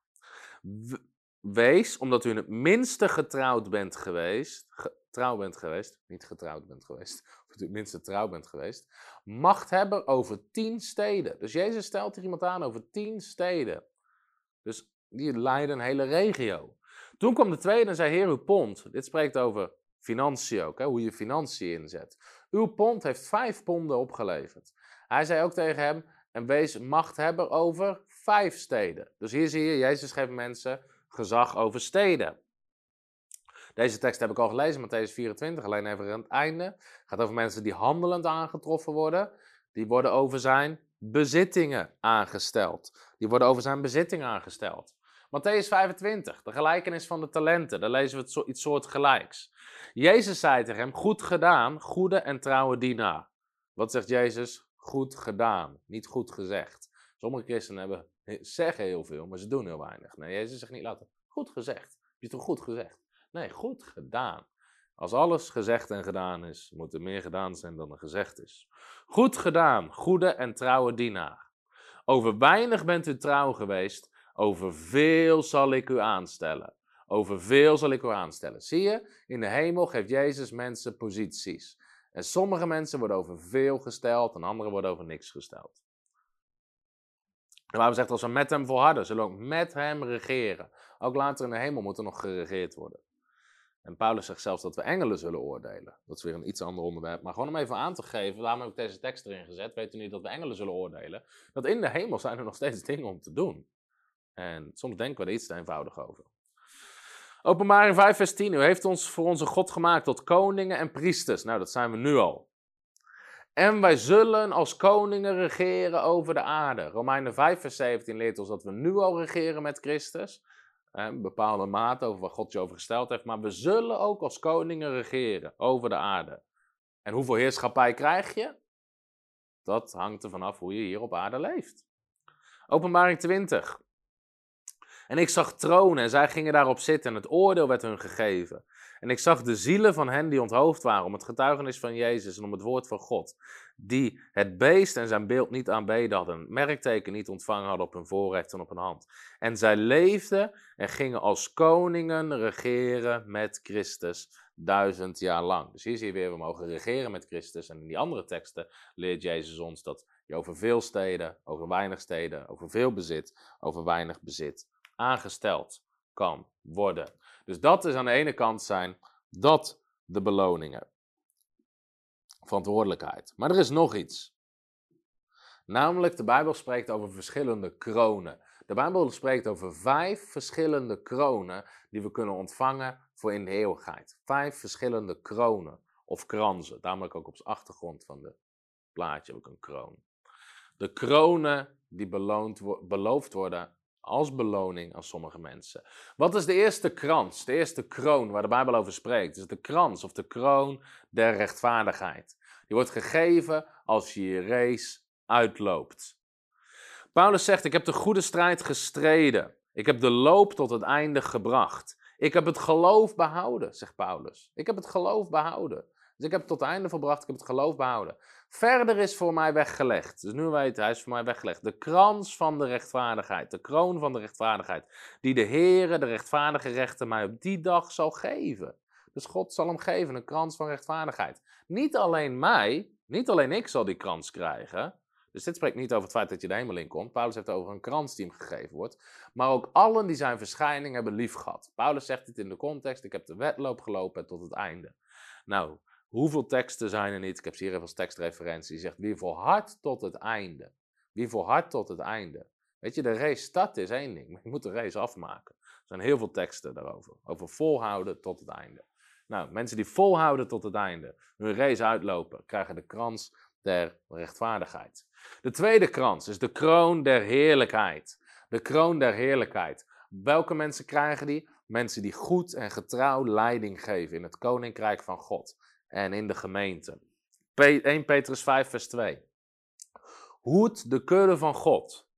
Wees, omdat u het minste getrouwd bent geweest, trouw bent geweest, niet getrouwd bent geweest, of u het minste trouw bent geweest, machthebber over tien steden. Dus Jezus stelt hier iemand aan over tien steden. Dus die leiden een hele regio. Toen kwam de tweede en zei, heer, uw pond. Dit spreekt over financiën ook, hè, hoe je financiën inzet. Uw pond heeft vijf ponden opgeleverd. Hij zei ook tegen hem, en wees machthebber over vijf steden. Dus hier zie je, Jezus geeft mensen gezag over steden. Deze tekst heb ik al gelezen, Matthäus 24, alleen even aan het einde. Het gaat over mensen die handelend aangetroffen worden. Die worden over zijn bezittingen aangesteld. Die worden over zijn bezittingen aangesteld. Matthäus 25, de gelijkenis van de talenten. Daar lezen we iets soortgelijks. Jezus zei tegen hem, goed gedaan, goede en trouwe dienaar. Wat zegt Jezus? Goed gedaan, niet goed gezegd. Sommige christenen hebben, zeggen heel veel, maar ze doen heel weinig. Nee, Jezus zegt niet laten. Goed gezegd. Heb je toch goed gezegd? Nee, goed gedaan. Als alles gezegd en gedaan is, moet er meer gedaan zijn dan er gezegd is. Goed gedaan, goede en trouwe dienaar. Over weinig bent u trouw geweest, over veel zal ik u aanstellen. Over veel zal ik u aanstellen. Zie je, in de hemel geeft Jezus mensen posities. En sommige mensen worden over veel gesteld en anderen worden over niks gesteld. De Bijbel zegt, als we met hem volharden, zullen we ook met hem regeren. Ook later in de hemel moet er nog geregeerd worden. En Paulus zegt zelfs dat we engelen zullen oordelen. Dat is weer een iets ander onderwerp. Maar gewoon om even aan te geven, waarom heb ik deze tekst erin gezet? Weet u niet dat we engelen zullen oordelen? Dat in de hemel zijn er nog steeds dingen om te doen. En soms denken we er iets te eenvoudig over. Openbaring 5, vers 10. U heeft ons voor onze God gemaakt tot koningen en priesters. Nou, dat zijn we nu al. En wij zullen als koningen regeren over de aarde. Romeinen 5, vers 17 leert ons dat we nu al regeren met Christus. Een bepaalde mate over wat God je over gesteld heeft. Maar we zullen ook als koningen regeren over de aarde. En hoeveel heerschappij krijg je? Dat hangt er vanaf hoe je hier op aarde leeft. Openbaring 20. En ik zag tronen en zij gingen daarop zitten en het oordeel werd hun gegeven. En ik zag de zielen van hen die onthoofd waren om het getuigenis van Jezus en om het woord van God. Die het beest en zijn beeld niet aanbeden hadden, het merkteken niet ontvangen hadden op hun voorrecht en op hun hand. En zij leefden en gingen als koningen regeren met Christus duizend jaar lang. Dus hier zie je weer, we mogen regeren met Christus. En in die andere teksten leert Jezus ons dat je over veel steden, over weinig steden, over veel bezit, over weinig bezit aangesteld kan worden. Dus dat is aan de ene kant zijn dat de beloningen. Verantwoordelijkheid. Maar er is nog iets. Namelijk, de Bijbel spreekt over verschillende kronen. De Bijbel spreekt over vijf verschillende kronen die we kunnen ontvangen voor in de eeuwigheid. Vijf verschillende kronen of kransen. Ik ook op de achtergrond van de plaatje een kroon. De kronen die beloond, beloofd worden als beloning aan sommige mensen. Wat is de eerste krans, de eerste kroon waar de Bijbel over spreekt? Is de krans of de kroon der rechtvaardigheid. Die wordt gegeven als je je race uitloopt. Paulus zegt: Ik heb de goede strijd gestreden. Ik heb de loop tot het einde gebracht. Ik heb het geloof behouden, zegt Paulus. Ik heb het geloof behouden. Dus ik heb het tot het einde verbracht, ik heb het geloof behouden. Verder is voor mij weggelegd. Dus nu weet hij, is voor mij weggelegd. De krans van de rechtvaardigheid, de kroon van de rechtvaardigheid, die de Heere, de rechtvaardige rechter, mij op die dag zal geven. Dus God zal hem geven, een krans van rechtvaardigheid. Niet alleen mij, niet alleen ik zal die krans krijgen. Dus dit spreekt niet over het feit dat je de hemel in komt. Paulus heeft over een krans die hem gegeven wordt. Maar ook allen die zijn verschijning hebben lief gehad. Paulus zegt dit in de context: Ik heb de wedloop gelopen tot het einde. Nou, Hoeveel teksten zijn er niet? Ik heb hier even als tekstreferentie. Die zegt wie volhardt tot het einde. Wie volhardt tot het einde. Weet je, de race start is één ding, maar je moet de race afmaken. Er zijn heel veel teksten daarover. Over volhouden tot het einde. Nou, mensen die volhouden tot het einde, hun race uitlopen, krijgen de krans der rechtvaardigheid. De tweede krans is de kroon der heerlijkheid. De kroon der heerlijkheid. Welke mensen krijgen die? Mensen die goed en getrouw leiding geven in het koninkrijk van God en in de gemeente. 1 Petrus 5, vers 2. Hoed de kudde van God,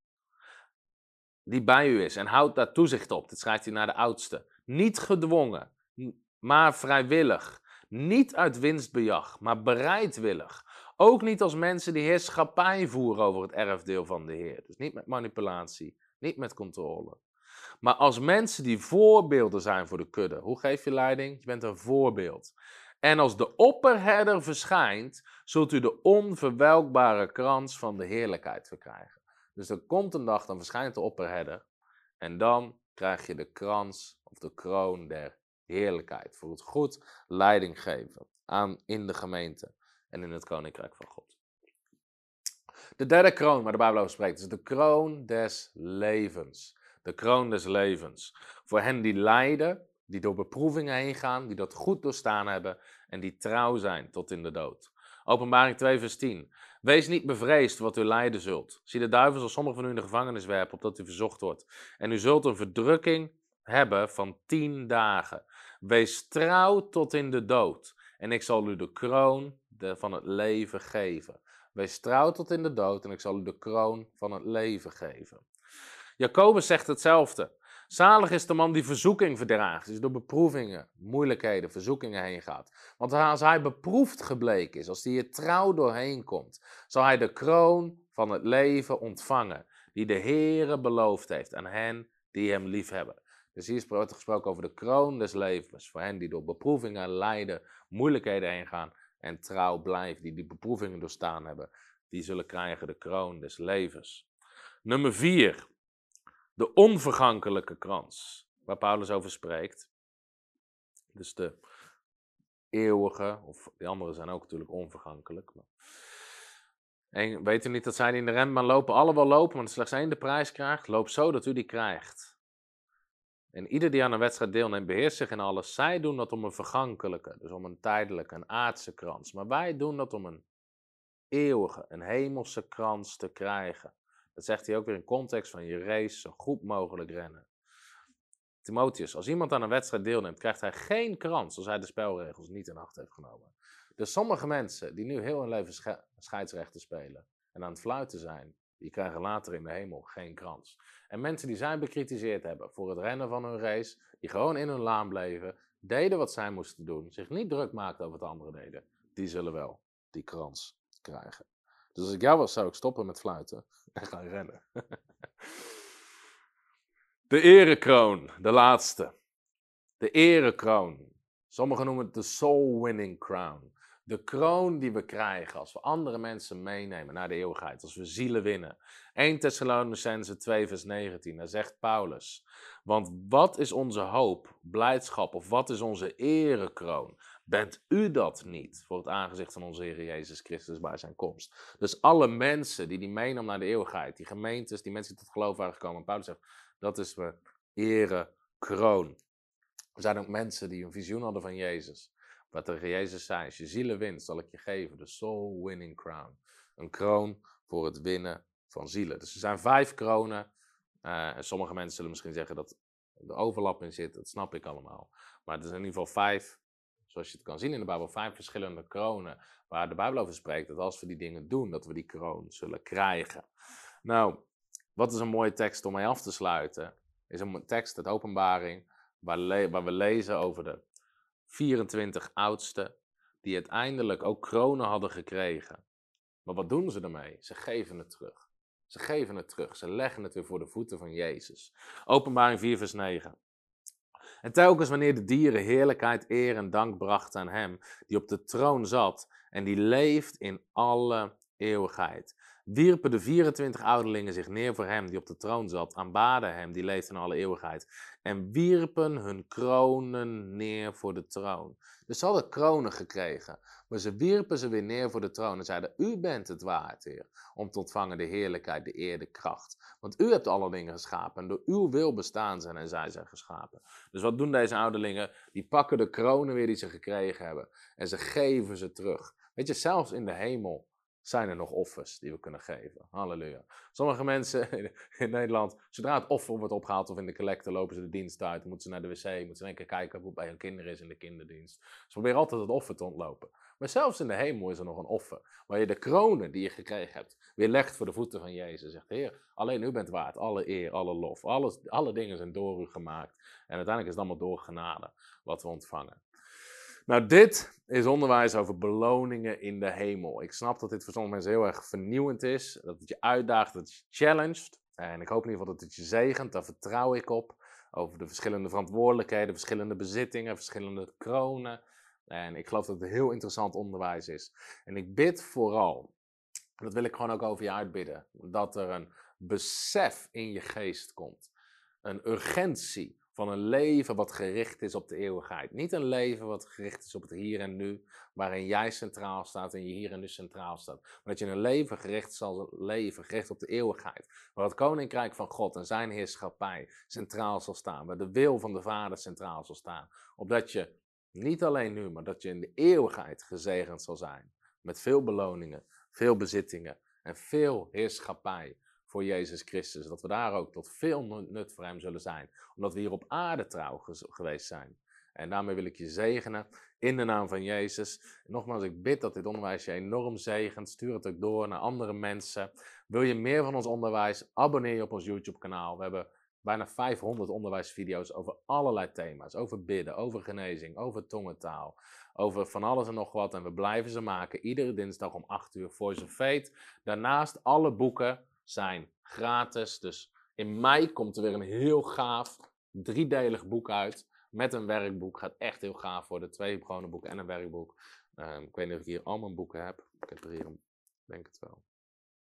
die bij u is, en houd daar toezicht op. Dit schrijft hij naar de oudste. Niet gedwongen, maar vrijwillig. Niet uit winstbejag, maar bereidwillig. Ook niet als mensen die heerschappij voeren over het erfdeel van de Heer. Dus niet met manipulatie, niet met controle. Maar als mensen die voorbeelden zijn voor de kudde. Hoe geef je leiding? Je bent een voorbeeld. En als de opperherder verschijnt, zult u de onverwelkbare krans van de heerlijkheid verkrijgen. Dus er komt een dag, dan verschijnt de opperherder. En dan krijg je de krans of de kroon der heerlijkheid. Voor het goed leiding geven aan in de gemeente en in het koninkrijk van God. De derde kroon waar de Bijbel over spreekt is de kroon des levens. De kroon des levens. Voor hen die lijden die door beproevingen heen gaan, die dat goed doorstaan hebben en die trouw zijn tot in de dood. Openbaring 2, vers 10. Wees niet bevreesd wat u lijden zult. Zie de duivel zal sommigen van u in de gevangenis werpen, opdat u verzocht wordt. En u zult een verdrukking hebben van tien dagen. Wees trouw tot in de dood. En ik zal u de kroon van het leven geven. Wees trouw tot in de dood en ik zal u de kroon van het leven geven. Jacobus zegt hetzelfde. Zalig is de man die verzoeking verdraagt, dus door beproevingen, moeilijkheden, verzoekingen heen gaat. Want als hij beproefd gebleken is, als hij er trouw doorheen komt, zal hij de kroon van het leven ontvangen, die de Heere beloofd heeft aan hen die hem liefhebben. Dus hier wordt gesproken over de kroon des levens, voor hen die door beproevingen, lijden, moeilijkheden heen gaan en trouw blijven, die die beproevingen doorstaan hebben, die zullen krijgen de kroon des levens. Nummer 4 de onvergankelijke krans, waar Paulus over spreekt, Dus de eeuwige, of die anderen zijn ook natuurlijk onvergankelijk. En weet u niet dat zij die in de renbaan lopen, alle wel lopen, maar slechts één de prijs krijgt? Loop zo dat u die krijgt. En ieder die aan een wedstrijd deelneemt, beheerst zich in alles. Zij doen dat om een vergankelijke, dus om een tijdelijke, een aardse krans. Maar wij doen dat om een eeuwige, een hemelse krans te krijgen. Dat zegt hij ook weer in context van je race zo goed mogelijk rennen. Timotheus, als iemand aan een wedstrijd deelneemt, krijgt hij geen krans als hij de spelregels niet in acht heeft genomen. Dus sommige mensen die nu heel hun leven scheidsrechten spelen en aan het fluiten zijn, die krijgen later in de hemel geen krans. En mensen die zij bekritiseerd hebben voor het rennen van hun race, die gewoon in hun laan bleven, deden wat zij moesten doen, zich niet druk maakten over wat anderen deden, die zullen wel die krans krijgen. Dus als ik jou was, zou ik stoppen met fluiten en gaan rennen. De erekroon, de laatste. De erekroon. Sommigen noemen het de soul winning crown. De kroon die we krijgen als we andere mensen meenemen naar de eeuwigheid, als we zielen winnen. 1 Thessalonicense 2 vers 19, daar zegt Paulus. Want wat is onze hoop, blijdschap of wat is onze erekroon? Bent u dat niet voor het aangezicht van onze Heer Jezus Christus bij zijn komst? Dus alle mensen die die meenemen naar de eeuwigheid, die gemeentes, die mensen die tot geloof waren gekomen. Paulus zegt, dat is mijn erekroon. Er zijn ook mensen die een visioen hadden van Jezus. Wat tegen Jezus zei, als je zielen wint, zal ik je geven de soul winning crown. Een kroon voor het winnen van zielen. Dus er zijn vijf kronen. En sommige mensen zullen misschien zeggen dat er overlap in zit. Dat snap ik allemaal. Maar er zijn in ieder geval vijf, zoals je het kan zien in de Bijbel, vijf verschillende kronen. Waar de Bijbel over spreekt dat als we die dingen doen, dat we die kroon zullen krijgen. Nou, wat is een mooie tekst om mee af te sluiten? Is een tekst uit Openbaring, waar, waar we lezen over de 24 oudsten, die uiteindelijk ook kronen hadden gekregen. Maar wat doen ze ermee? Ze geven het terug. Ze geven het terug. Ze leggen het weer voor de voeten van Jezus. Openbaring 4, vers 9. En telkens wanneer de dieren heerlijkheid, eer en dank brachten aan Hem, die op de troon zat en die leeft in alle eeuwigheid wierpen de 24 ouderlingen zich neer voor hem die op de troon zat, aanbaden hem die leeft in alle eeuwigheid en wierpen hun kronen neer voor de troon. Dus ze hadden kronen gekregen, maar ze wierpen ze weer neer voor de troon en zeiden, u bent het waard, Heer, om te ontvangen de heerlijkheid, de eer, de kracht. Want u hebt alle dingen geschapen en door uw wil bestaan zijn en zij zijn geschapen. Dus wat doen deze ouderlingen? Die pakken de kronen weer die ze gekregen hebben en ze geven ze terug. Weet je, zelfs in de hemel zijn er nog offers die we kunnen geven. Halleluja. Sommige mensen in Nederland, zodra het offer wordt opgehaald of in de collecte, lopen ze de dienst uit. moeten ze naar de wc, moeten ze een keer kijken hoe het bij hun kinderen is in de kinderdienst. Ze proberen altijd het offer te ontlopen. Maar zelfs in de hemel is er nog een offer. Waar je de kronen die je gekregen hebt, weer legt voor de voeten van Jezus. Zegt, Heer, alleen u bent waard. Alle eer, alle lof. Alles, alle dingen zijn door u gemaakt. En uiteindelijk is het allemaal door genade wat we ontvangen. Nou, dit is onderwijs over beloningen in de hemel. Ik snap dat dit voor sommige mensen heel erg vernieuwend is. Dat het je uitdaagt, dat het je challenged. En ik hoop in ieder geval dat het je zegent. Daar vertrouw ik op. Over de verschillende verantwoordelijkheden, verschillende bezittingen, verschillende kronen. En ik geloof dat het heel interessant onderwijs is. En ik bid vooral, dat wil ik gewoon ook over je uitbidden, dat er een besef in je geest komt. Een urgentie van een leven wat gericht is op de eeuwigheid. Niet een leven wat gericht is op het hier en nu, waarin jij centraal staat en je hier en nu centraal staat. Maar dat je een leven gericht zal leven, gericht op de eeuwigheid. Waar het koninkrijk van God en zijn heerschappij centraal zal staan. Waar de wil van de Vader centraal zal staan. Opdat je niet alleen nu, maar dat je in de eeuwigheid gezegend zal zijn. Met veel beloningen, veel bezittingen en veel heerschappij voor Jezus Christus. Dat we daar ook tot veel nut voor Hem zullen zijn. Omdat we hier op aarde trouw geweest zijn. En daarmee wil ik je zegenen in de naam van Jezus. nogmaals, ik bid dat dit onderwijs je enorm zegent. Stuur het ook door naar andere mensen. Wil je meer van ons onderwijs? Abonneer je op ons YouTube-kanaal. We hebben bijna 500 onderwijsvideo's over allerlei thema's. Over bidden, over genezing, over tongentaal, over van alles en nog wat. En we blijven ze maken iedere dinsdag om 8 uur voor zijn feit. Daarnaast alle boeken zijn gratis. Dus in mei komt er weer een heel gaaf driedelig boek uit. Met een werkboek. Gaat echt heel gaaf worden. Twee gewone boeken en een werkboek. Ehm, ik weet niet of ik hier al mijn boeken heb. Ik heb er hier, denk het wel.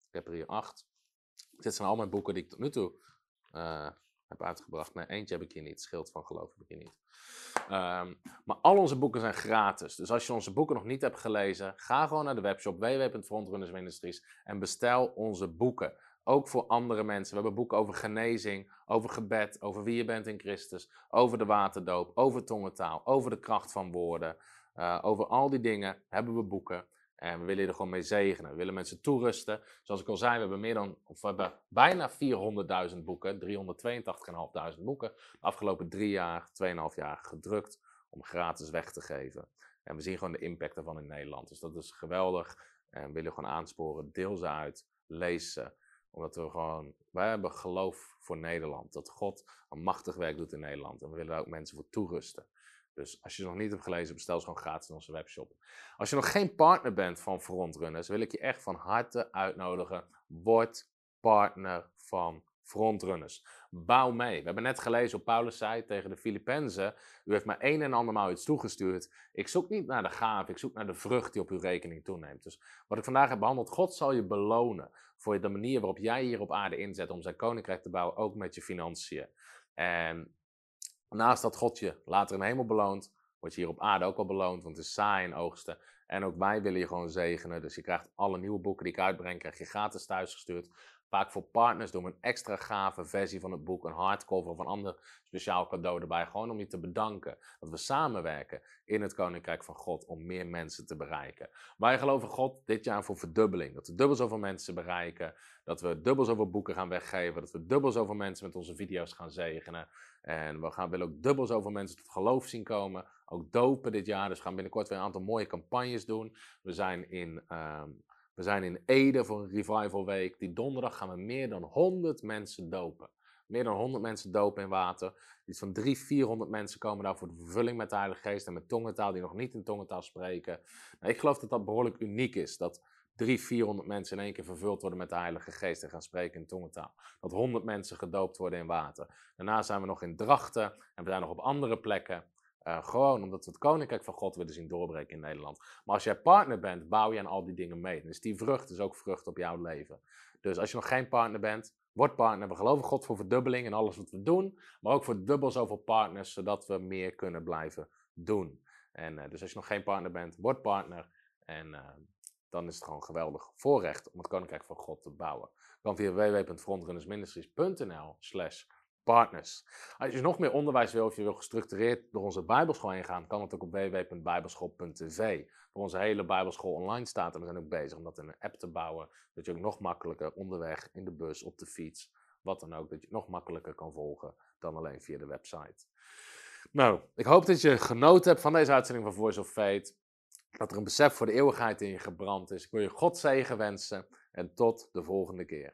Ik heb er hier acht. Dit zijn al mijn boeken die ik tot nu toe uh, heb uitgebracht. Nee, eentje heb ik hier niet. Schild van geloof heb ik hier niet. Ehm, maar al onze boeken zijn gratis. Dus als je onze boeken nog niet hebt gelezen, ga gewoon naar de webshop www.frontrunnersministries en bestel onze boeken. Ook voor andere mensen. We hebben boeken over genezing, over gebed, over wie je bent in Christus, over de waterdoop, over tongentaal, over de kracht van woorden. Uh, over al die dingen hebben we boeken. En we willen er gewoon mee zegenen. We willen mensen toerusten. Zoals ik al zei, we hebben, meer dan, of we hebben bijna 400.000 boeken, 382.500 boeken, de afgelopen drie jaar, 2,5 jaar gedrukt om gratis weg te geven. En we zien gewoon de impact daarvan in Nederland. Dus dat is geweldig. En we willen gewoon aansporen, deel ze uit, lees ze. Omdat we gewoon, wij hebben geloof voor Nederland. Dat God een machtig werk doet in Nederland. En we willen daar ook mensen voor toerusten. Dus als je het nog niet hebt gelezen, bestel ze gewoon gratis in onze webshop. Als je nog geen partner bent van Frontrunners, wil ik je echt van harte uitnodigen. Word partner van Frontrunners. Bouw mee. We hebben net gelezen op Paulus' zei tegen de Filippenzen. U heeft mij een en andermaal iets toegestuurd. Ik zoek niet naar de gave, ik zoek naar de vrucht die op uw rekening toeneemt. Dus wat ik vandaag heb behandeld, God zal je belonen voor de manier waarop jij hier op aarde inzet om zijn koninkrijk te bouwen, ook met je financiën. En Naast dat God je later in de hemel beloont, word je hier op aarde ook al beloond, want het is saai en oogsten. En ook wij willen je gewoon zegenen. Dus je krijgt alle nieuwe boeken die ik uitbreng, krijg je gratis thuisgestuurd. Vaak voor partners doen we een extra gave versie van het boek, een hardcover of een ander speciaal cadeau erbij. Gewoon om je te bedanken dat we samenwerken in het Koninkrijk van God om meer mensen te bereiken. Wij geloven God dit jaar voor verdubbeling. Dat we dubbel zoveel mensen bereiken, dat we dubbel zoveel boeken gaan weggeven, dat we dubbel zoveel mensen met onze video's gaan zegenen. En we gaan, willen ook dubbel zoveel mensen tot geloof zien komen. Ook dopen dit jaar. Dus we gaan binnenkort weer een aantal mooie campagnes doen. We zijn in ehm, we zijn in Ede voor een revival week. Die donderdag gaan we meer dan 100 mensen dopen. Meer dan 100 mensen dopen in water. Iets van 300, 400 mensen komen daar voor de vervulling met de Heilige Geest en met tongentaal die nog niet in tongentaal spreken. Nou, ik geloof dat dat behoorlijk uniek is. Dat 300, 400 mensen in één keer vervuld worden met de Heilige Geest en gaan spreken in tongentaal. Dat 100 mensen gedoopt worden in water. Daarna zijn we nog in Drachten en we zijn nog op andere plekken. Uh, gewoon omdat we het koninkrijk van God willen zien doorbreken in Nederland. Maar als jij partner bent, bouw je aan al die dingen mee. Dus die vrucht is ook vrucht op jouw leven. Dus als je nog geen partner bent, word partner. We geloven God voor verdubbeling in alles wat we doen. Maar ook voor dubbel zoveel partners, zodat we meer kunnen blijven doen. En uh, dus als je nog geen partner bent, word partner. En uh, dan is het gewoon geweldig voorrecht om het koninkrijk van God te bouwen. Kan via www.frontrunnersministries.nl slash partners. Als je nog meer onderwijs wil of je wil gestructureerd door onze Bijbelschool heen gaan, kan het ook op www.bijbelschool.tv. Voor onze hele Bijbelschool online staat en we zijn ook bezig om dat in een app te bouwen, dat je ook nog makkelijker onderweg, in de bus, op de fiets, wat dan ook, dat je het nog makkelijker kan volgen dan alleen via de website. Nou, ik hoop dat je genoten hebt van deze uitzending van Voice of Fate. Dat er een besef voor de eeuwigheid in je gebrand is. Ik wil je God zegen wensen en tot de volgende keer.